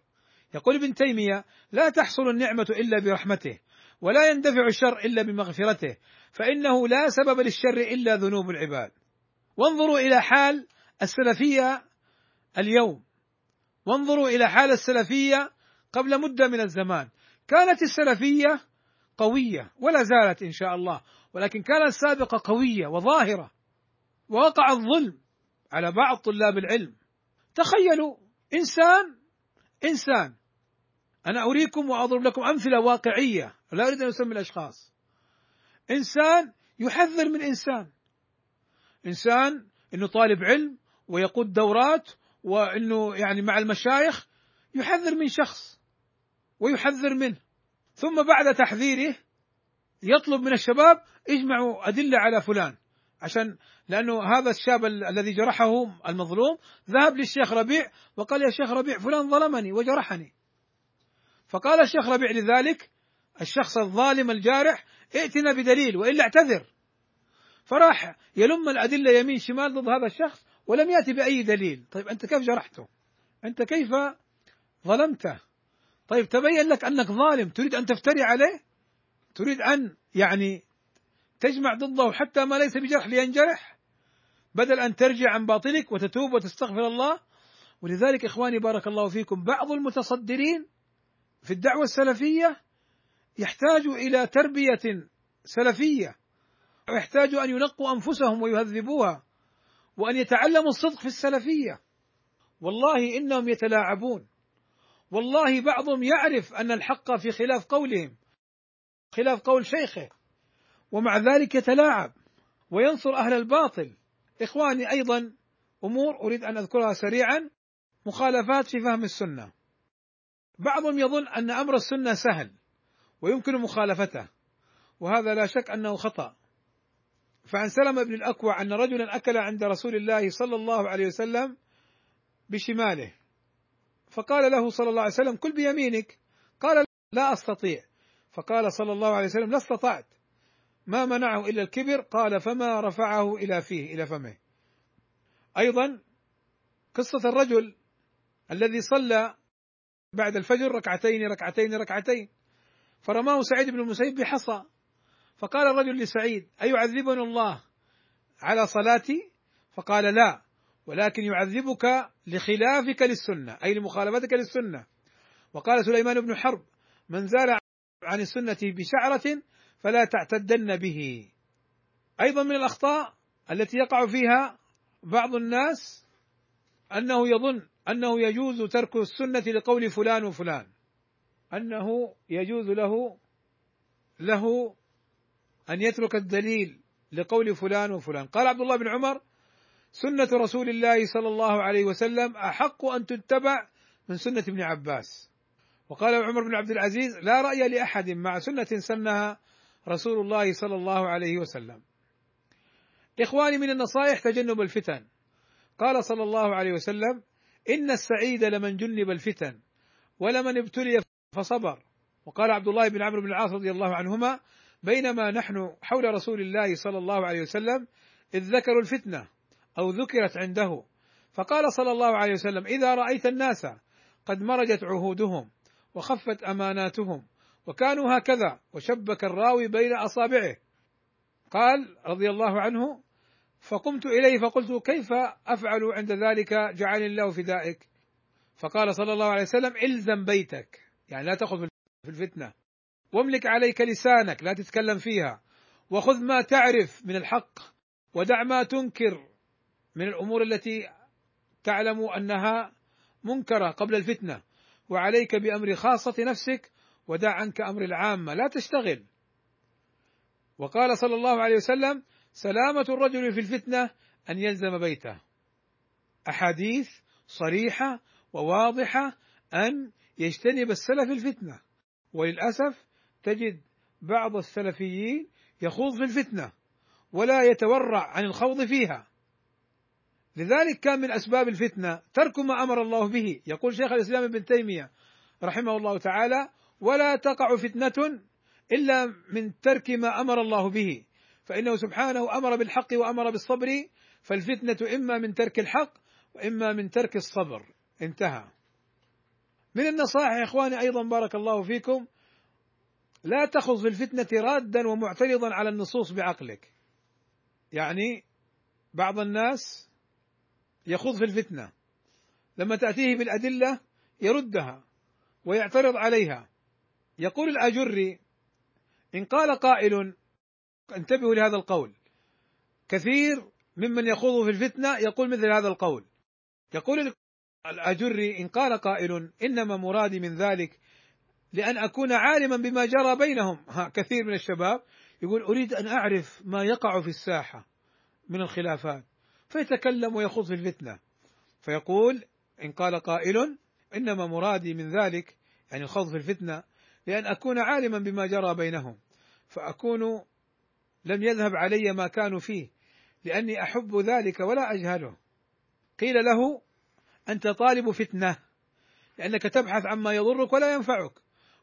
يقول ابن تيمية لا تحصل النعمة إلا برحمته ولا يندفع الشر إلا بمغفرته فإنه لا سبب للشر إلا ذنوب العباد. وانظروا إلى حال السلفية اليوم. وانظروا إلى حال السلفية قبل مدة من الزمان. كانت السلفية قوية ولا زالت إن شاء الله ولكن كانت السابقة قوية وظاهرة. ووقع الظلم على بعض طلاب العلم. تخيلوا إنسان إنسان أنا أريكم وأضرب لكم أمثلة واقعية. لا أريد أن أسمي الأشخاص. إنسان يحذر من إنسان. إنسان إنه طالب علم ويقود دورات وإنه يعني مع المشايخ يحذر من شخص ويحذر منه. ثم بعد تحذيره يطلب من الشباب اجمعوا أدلة على فلان. عشان لأنه هذا الشاب الذي جرحه المظلوم ذهب للشيخ ربيع وقال يا شيخ ربيع فلان ظلمني وجرحني. فقال الشيخ ربيع لذلك الشخص الظالم الجارح ائتنا بدليل وإلا اعتذر فراح يلم الأدلة يمين شمال ضد هذا الشخص ولم يأتي بأي دليل، طيب أنت كيف جرحته؟ أنت كيف ظلمته؟ طيب تبين لك أنك ظالم تريد أن تفتري عليه؟ تريد أن يعني تجمع ضده حتى ما ليس بجرح لينجرح بدل أن ترجع عن باطلك وتتوب وتستغفر الله ولذلك إخواني بارك الله فيكم بعض المتصدرين في الدعوة السلفية يحتاج إلى تربية سلفية ويحتاج أن ينقوا أنفسهم ويهذبوها وأن يتعلموا الصدق في السلفية. والله إنهم يتلاعبون. والله بعضهم يعرف أن الحق في خلاف قولهم خلاف قول شيخه ومع ذلك يتلاعب وينصر أهل الباطل. إخواني أيضا أمور أريد أن أذكرها سريعا مخالفات في فهم السنة. بعضهم يظن أن أمر السنة سهل ويمكن مخالفته وهذا لا شك أنه خطأ. فعن سلمة بن الأكوع أن رجلا أكل عند رسول الله صلى الله عليه وسلم بشماله فقال له صلى الله عليه وسلم كل بيمينك. قال لا أستطيع. فقال صلى الله عليه وسلم لا استطعت. ما منعه إلا الكبر. قال فما رفعه إلى فيه إلى فمه. أيضا قصة الرجل الذي صلى بعد الفجر ركعتين ركعتين ركعتين. فرماه سعيد بن المسيب بحصى. فقال الرجل لسعيد أيعذبنا الله على صلاتي؟ فقال لا ولكن يعذبك لخلافك للسنة أي لمخالفتك للسنة. وقال سليمان بن حرب من زال عن السنة بشعرة فلا تعتدن به. أيضا من الأخطاء التي يقع فيها بعض الناس أنه يظن أنه يجوز ترك السنة لقول فلان وفلان. أنه يجوز له له أن يترك الدليل لقول فلان وفلان. قال عبد الله بن عمر سنة رسول الله صلى الله عليه وسلم أحق أن تتبع من سنة ابن عباس. وقال عمر بن عبد العزيز لا رأي لأحد مع سنة سنها رسول الله صلى الله عليه وسلم. إخواني من النصائح تجنب الفتن. قال صلى الله عليه وسلم إن السعيد لمن جنب الفتن ولمن ابتلي فصبر. وقال عبد الله بن عمرو بن العاص رضي الله عنهما بينما نحن حول رسول الله صلى الله عليه وسلم إذ ذكروا الفتنة أو ذكرت عنده. فقال صلى الله عليه وسلم إذا رأيت الناس قد مرجت عهودهم وخفت أماناتهم وكانوا هكذا وشبك الراوي بين أصابعه. قال رضي الله عنه فقمت إليه فقلت كيف أفعل عند ذلك؟ جعلني الله فدائك. فقال صلى الله عليه وسلم إلزم بيتك. يعني لا تأخذ في الفتنة. واملك عليك لسانك لا تتكلم فيها. وخذ ما تعرف من الحق ودع ما تنكر من الأمور التي تعلم أنها منكرة قبل الفتنة. وعليك بأمر خاصة نفسك ودع عنك أمر العامة. لا تشتغل. وقال صلى الله عليه وسلم سلامة الرجل في الفتنة أن يلزم بيته. أحاديث صريحة وواضحة أن يجتنب السلف الفتنة. وللأسف تجد بعض السلفيين يخوض في الفتنة ولا يتورع عن الخوض فيها. لذلك كان من أسباب الفتنة ترك ما أمر الله به. يقول شيخ الإسلام ابن تيمية رحمه الله تعالى ولا تقع فتنة إلا من ترك ما أمر الله به. فإنه سبحانه أمر بالحق وأمر بالصبر فالفتنة إما من ترك الحق وإما من ترك الصبر انتهى من النصائح يا إخواني أيضا بارك الله فيكم لا تخذ في الفتنة رادا ومعترضا على النصوص بعقلك. يعني بعض الناس يخوض في الفتنة لما تأتيه بالأدلة يردها ويعترض عليها. يقول الأجري إن قال قائل انتبهوا لهذا القول. كثير ممن يخوض في الفتنة يقول مثل هذا القول. يقول الأجري إن قال قائل إنما مرادي من ذلك لأن أكون عالما بما جرى بينهم. ها كثير من الشباب يقول أريد أن أعرف ما يقع في الساحة من الخلافات. فيتكلم ويخوض في الفتنة. فيقول إن قال قائل إنما مرادي من ذلك يعني الخوض في الفتنة لأن أكون عالما بما جرى بينهم. فأكون لم يذهب علي ما كانوا فيه لأني أحب ذلك ولا أجهله. قيل له أنت طالب فتنة لأنك تبحث عما يضرك ولا ينفعك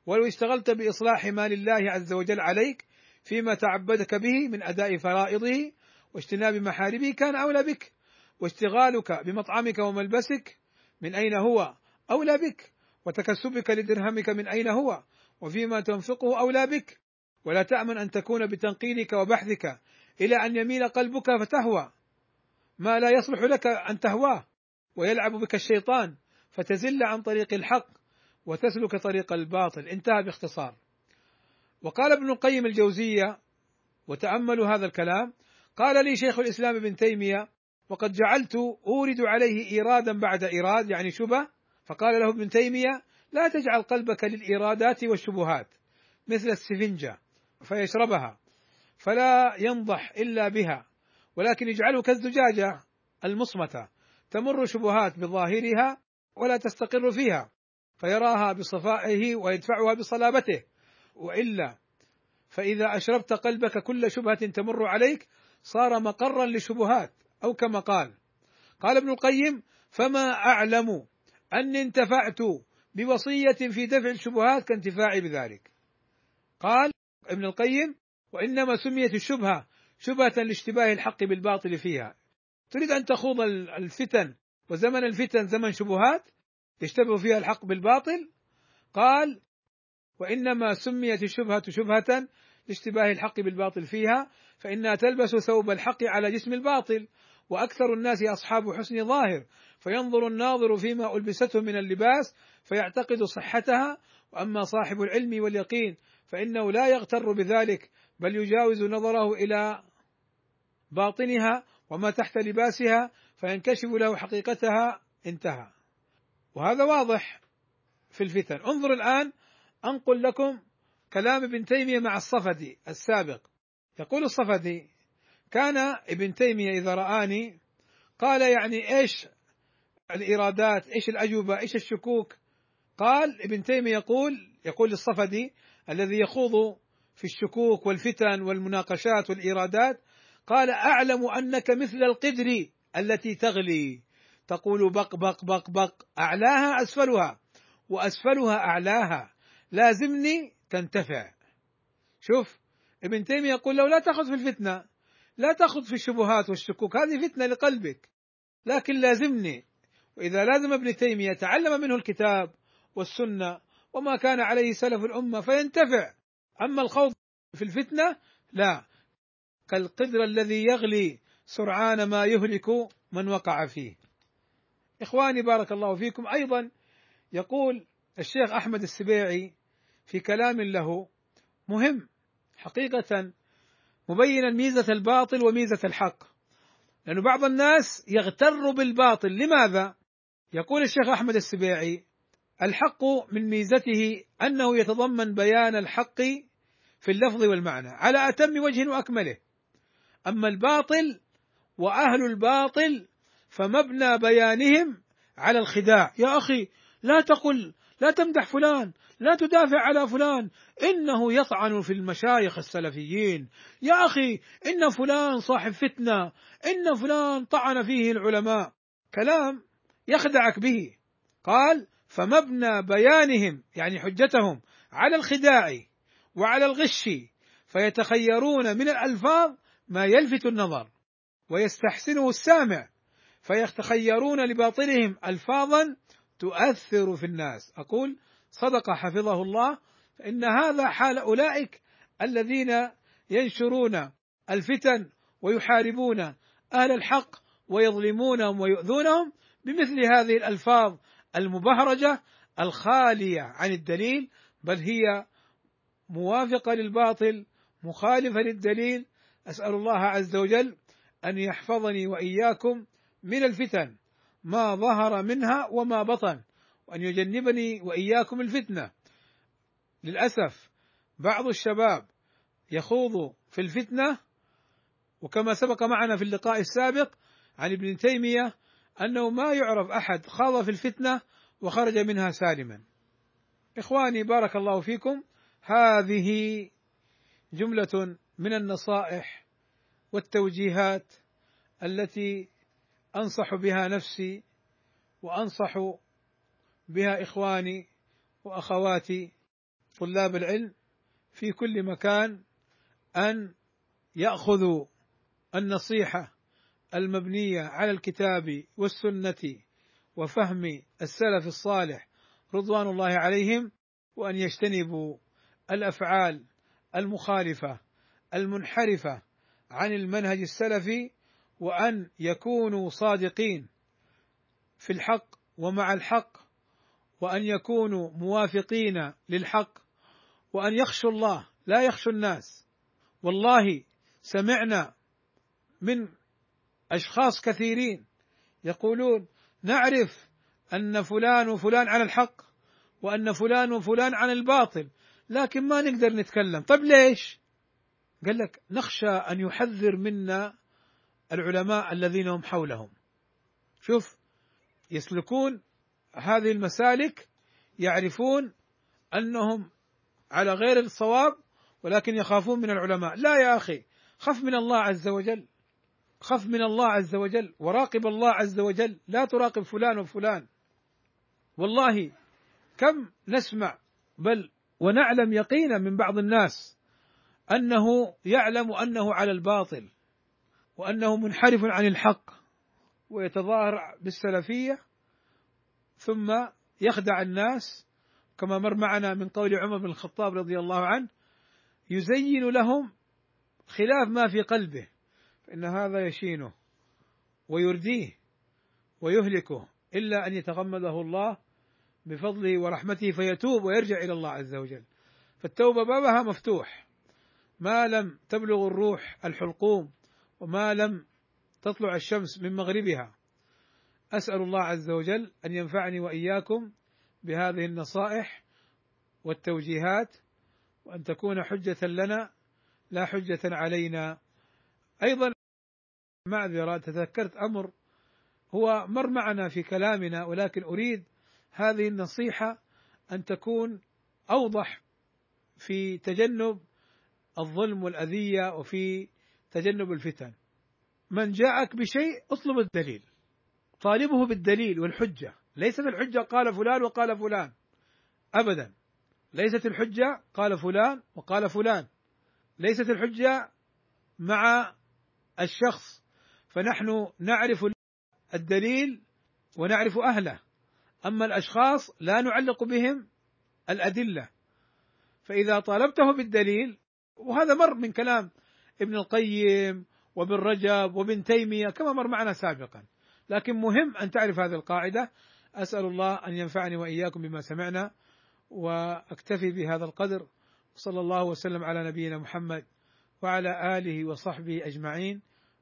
ولو اشتغلت بإصلاح مال الله عز وجل عليك فيما تعبدك به من أداء فرائضه واجتناب محارمه كان أولى بك واشتغالك بمطعمك وملبسك من أين هو أولى بك وتكسبك لدرهمك من أين هو وفيما تنفقه أولى بك. ولا تأمن أن تكون بتنقيلك وبحثك إلى أن يميل قلبك فتهوى. ما لا يصلح لك أن تهواه ويلعب بك الشيطان فتزل عن طريق الحق وتسلك طريق الباطل. انتهى باختصار. وقال ابن القيم الجوزية وتأملوا هذا الكلام قال لي شيخ الإسلام ابن تيمية وقد جعلت أورد عليه إيرادا بعد إيراد يعني شبه فقال له ابن تيمية لا تجعل قلبك للإيرادات والشبهات مثل السفنجة. فيشربها. فلا ينضح إلا بها. ولكن اجعله كالزجاجة المصمتة. تمر شبهات بظاهرها ولا تستقر فيها. فيراها بصفائه ويدفعها بصلابته. وإلا فإذا أشربت قلبك كل شبهة تمر عليك صار مقرا لشبهات أو كما قال. قال ابن القيم فما أعلم اني انتفعت بوصية في دفع الشبهات كانتفاعي بذلك. قال ابن القيم وإنما سميت الشبهة شبهة لاشتباه الحق بالباطل فيها. تريد أن تخوض الفتن وزمن الفتن زمن شبهات يشتبه فيها الحق بالباطل؟ قال وإنما سميت الشبهة شبهة لاشتباه الحق بالباطل فيها فإنها تلبس ثوب الحق على جسم الباطل وأكثر الناس أصحاب حسن ظاهر فينظر الناظر فيما ألبسته من اللباس فيعتقد صحتها وأما صاحب العلم واليقين فإنه لا يغتر بذلك بل يجاوز نظره إلى باطنها وما تحت لباسها فينكشف له حقيقتها انتهى. وهذا واضح في الفتن. انظر الآن أنقل لكم كلام ابن تيمية مع الصفدي السابق. يقول الصفدي كان ابن تيمية إذا رآني قال يعني إيش الإيرادات إيش الأجوبة إيش الشكوك؟ قال ابن تيمية يقول يقول الصفدي الذي يخوض في الشكوك والفتن والمناقشات والإيرادات قال أعلم أنك مثل القدر التي تغلي. تقول بق بق بق بق أعلاها أسفلها وأسفلها أعلاها لازمني تنتفع. شوف ابن تيمية يقول لو لا تأخذ في الفتنة لا تأخذ في الشبهات والشكوك هذه فتنة لقلبك لكن لازمني. وإذا لازم ابن تيمية تعلم منه الكتاب والسنة وما كان عليه سلف الأمة فينتفع. أما الخوض في الفتنة لا. كالقدر الذي يغلي سرعان ما يهلك من وقع فيه. إخواني بارك الله فيكم. أيضا يقول الشيخ أحمد السبيعي في كلام له مهم حقيقة مبينا ميزة الباطل وميزة الحق. لأن بعض الناس يغتر بالباطل. لماذا؟ يقول الشيخ أحمد السبيعي الحق من ميزته أنه يتضمن بيان الحق في اللفظ والمعنى على أتم وجه وأكمله. أما الباطل وأهل الباطل فمبنى بيانهم على الخداع. يا أخي لا تقل لا تمدح فلان لا تدافع على فلان إنه يطعن في المشايخ السلفيين. يا أخي إن فلان صاحب فتنة إن فلان طعن فيه العلماء. كلام يخدعك به. قال فمبنى بيانهم يعني حجتهم على الخداع وعلى الغش فيتخيرون من الألفاظ ما يلفت النظر ويستحسنه السامع فيتخيرون لباطلهم ألفاظا تؤثر في الناس. أقول صدق حفظه الله فإن هذا حال أولئك الذين ينشرون الفتن ويحاربون أهل الحق ويظلمونهم ويؤذونهم بمثل هذه الألفاظ المبهرجة الخالية عن الدليل بل هي موافقة للباطل مخالفة للدليل. أسأل الله عز وجل أن يحفظني وإياكم من الفتن ما ظهر منها وما بطن وأن يجنبني وإياكم الفتنة. للأسف بعض الشباب يخوض في الفتنة وكما سبق معنا في اللقاء السابق عن ابن تيمية أنه ما يعرف أحد خاض في الفتنة وخرج منها سالما. إخواني بارك الله فيكم. هذه جملة من النصائح والتوجيهات التي أنصح بها نفسي وأنصح بها إخواني وأخواتي طلاب العلم في كل مكان أن يأخذوا النصيحة المبنية على الكتاب والسنة وفهم السلف الصالح رضوان الله عليهم وأن يجتنبوا الأفعال المخالفة المنحرفة عن المنهج السلفي وأن يكونوا صادقين في الحق ومع الحق وأن يكونوا موافقين للحق وأن يخشوا الله لا يخشوا الناس. والله سمعنا من أشخاص كثيرين يقولون نعرف أن فلان وفلان على الحق وأن فلان وفلان على الباطل لكن ما نقدر نتكلم. طيب ليش؟ قال لك نخشى أن يحذر منا العلماء الذين هم حولهم. شوف يسلكون هذه المسالك يعرفون أنهم على غير الصواب ولكن يخافون من العلماء. لا يا أخي خف من الله عز وجل. خف من الله عز وجل وراقب الله عز وجل لا تراقب فلان وفلان. والله كم نسمع بل ونعلم يقينا من بعض الناس أنه يعلم أنه على الباطل وأنه منحرف عن الحق ويتظاهر بالسلفية ثم يخدع الناس. كما مر معنا من قول عمر بن الخطاب رضي الله عنه يزين لهم خلاف ما في قلبه. فإن هذا يشينه ويرديه ويهلكه إلا أن يتغمده الله بفضله ورحمته فيتوب ويرجع إلى الله عز وجل. فالتوبة بابها مفتوح. ما لم تبلغ الروح الحلقوم وما لم تطلع الشمس من مغربها. أسأل الله عز وجل أن ينفعني وإياكم بهذه النصائح والتوجيهات وأن تكون حجة لنا لا حجة علينا. أيضا معذره تذكرت أمر هو مر معنا في كلامنا ولكن أريد هذه النصيحة أن تكون أوضح في تجنب الظلم والأذية وفي تجنب الفتن. من جاءك بشيء اطلب الدليل. طالبه بالدليل والحجة. ليست الحجة قال فلان وقال فلان. أبدا. ليست الحجة قال فلان وقال فلان. ليست الحجة مع الشخص فنحن نعرف الدليل ونعرف أهله. أما الأشخاص لا نعلق بهم الأدلة. فإذا طالبته بالدليل وهذا مر من كلام ابن القيم وابن رجب وابن تيمية كما مر معنا سابقا. لكن مهم أن تعرف هذه القاعدة. أسأل الله أن ينفعني وإياكم بما سمعنا وأكتفي بهذا القدر. صلى الله وسلم على نبينا محمد وعلى آله وصحبه أجمعين.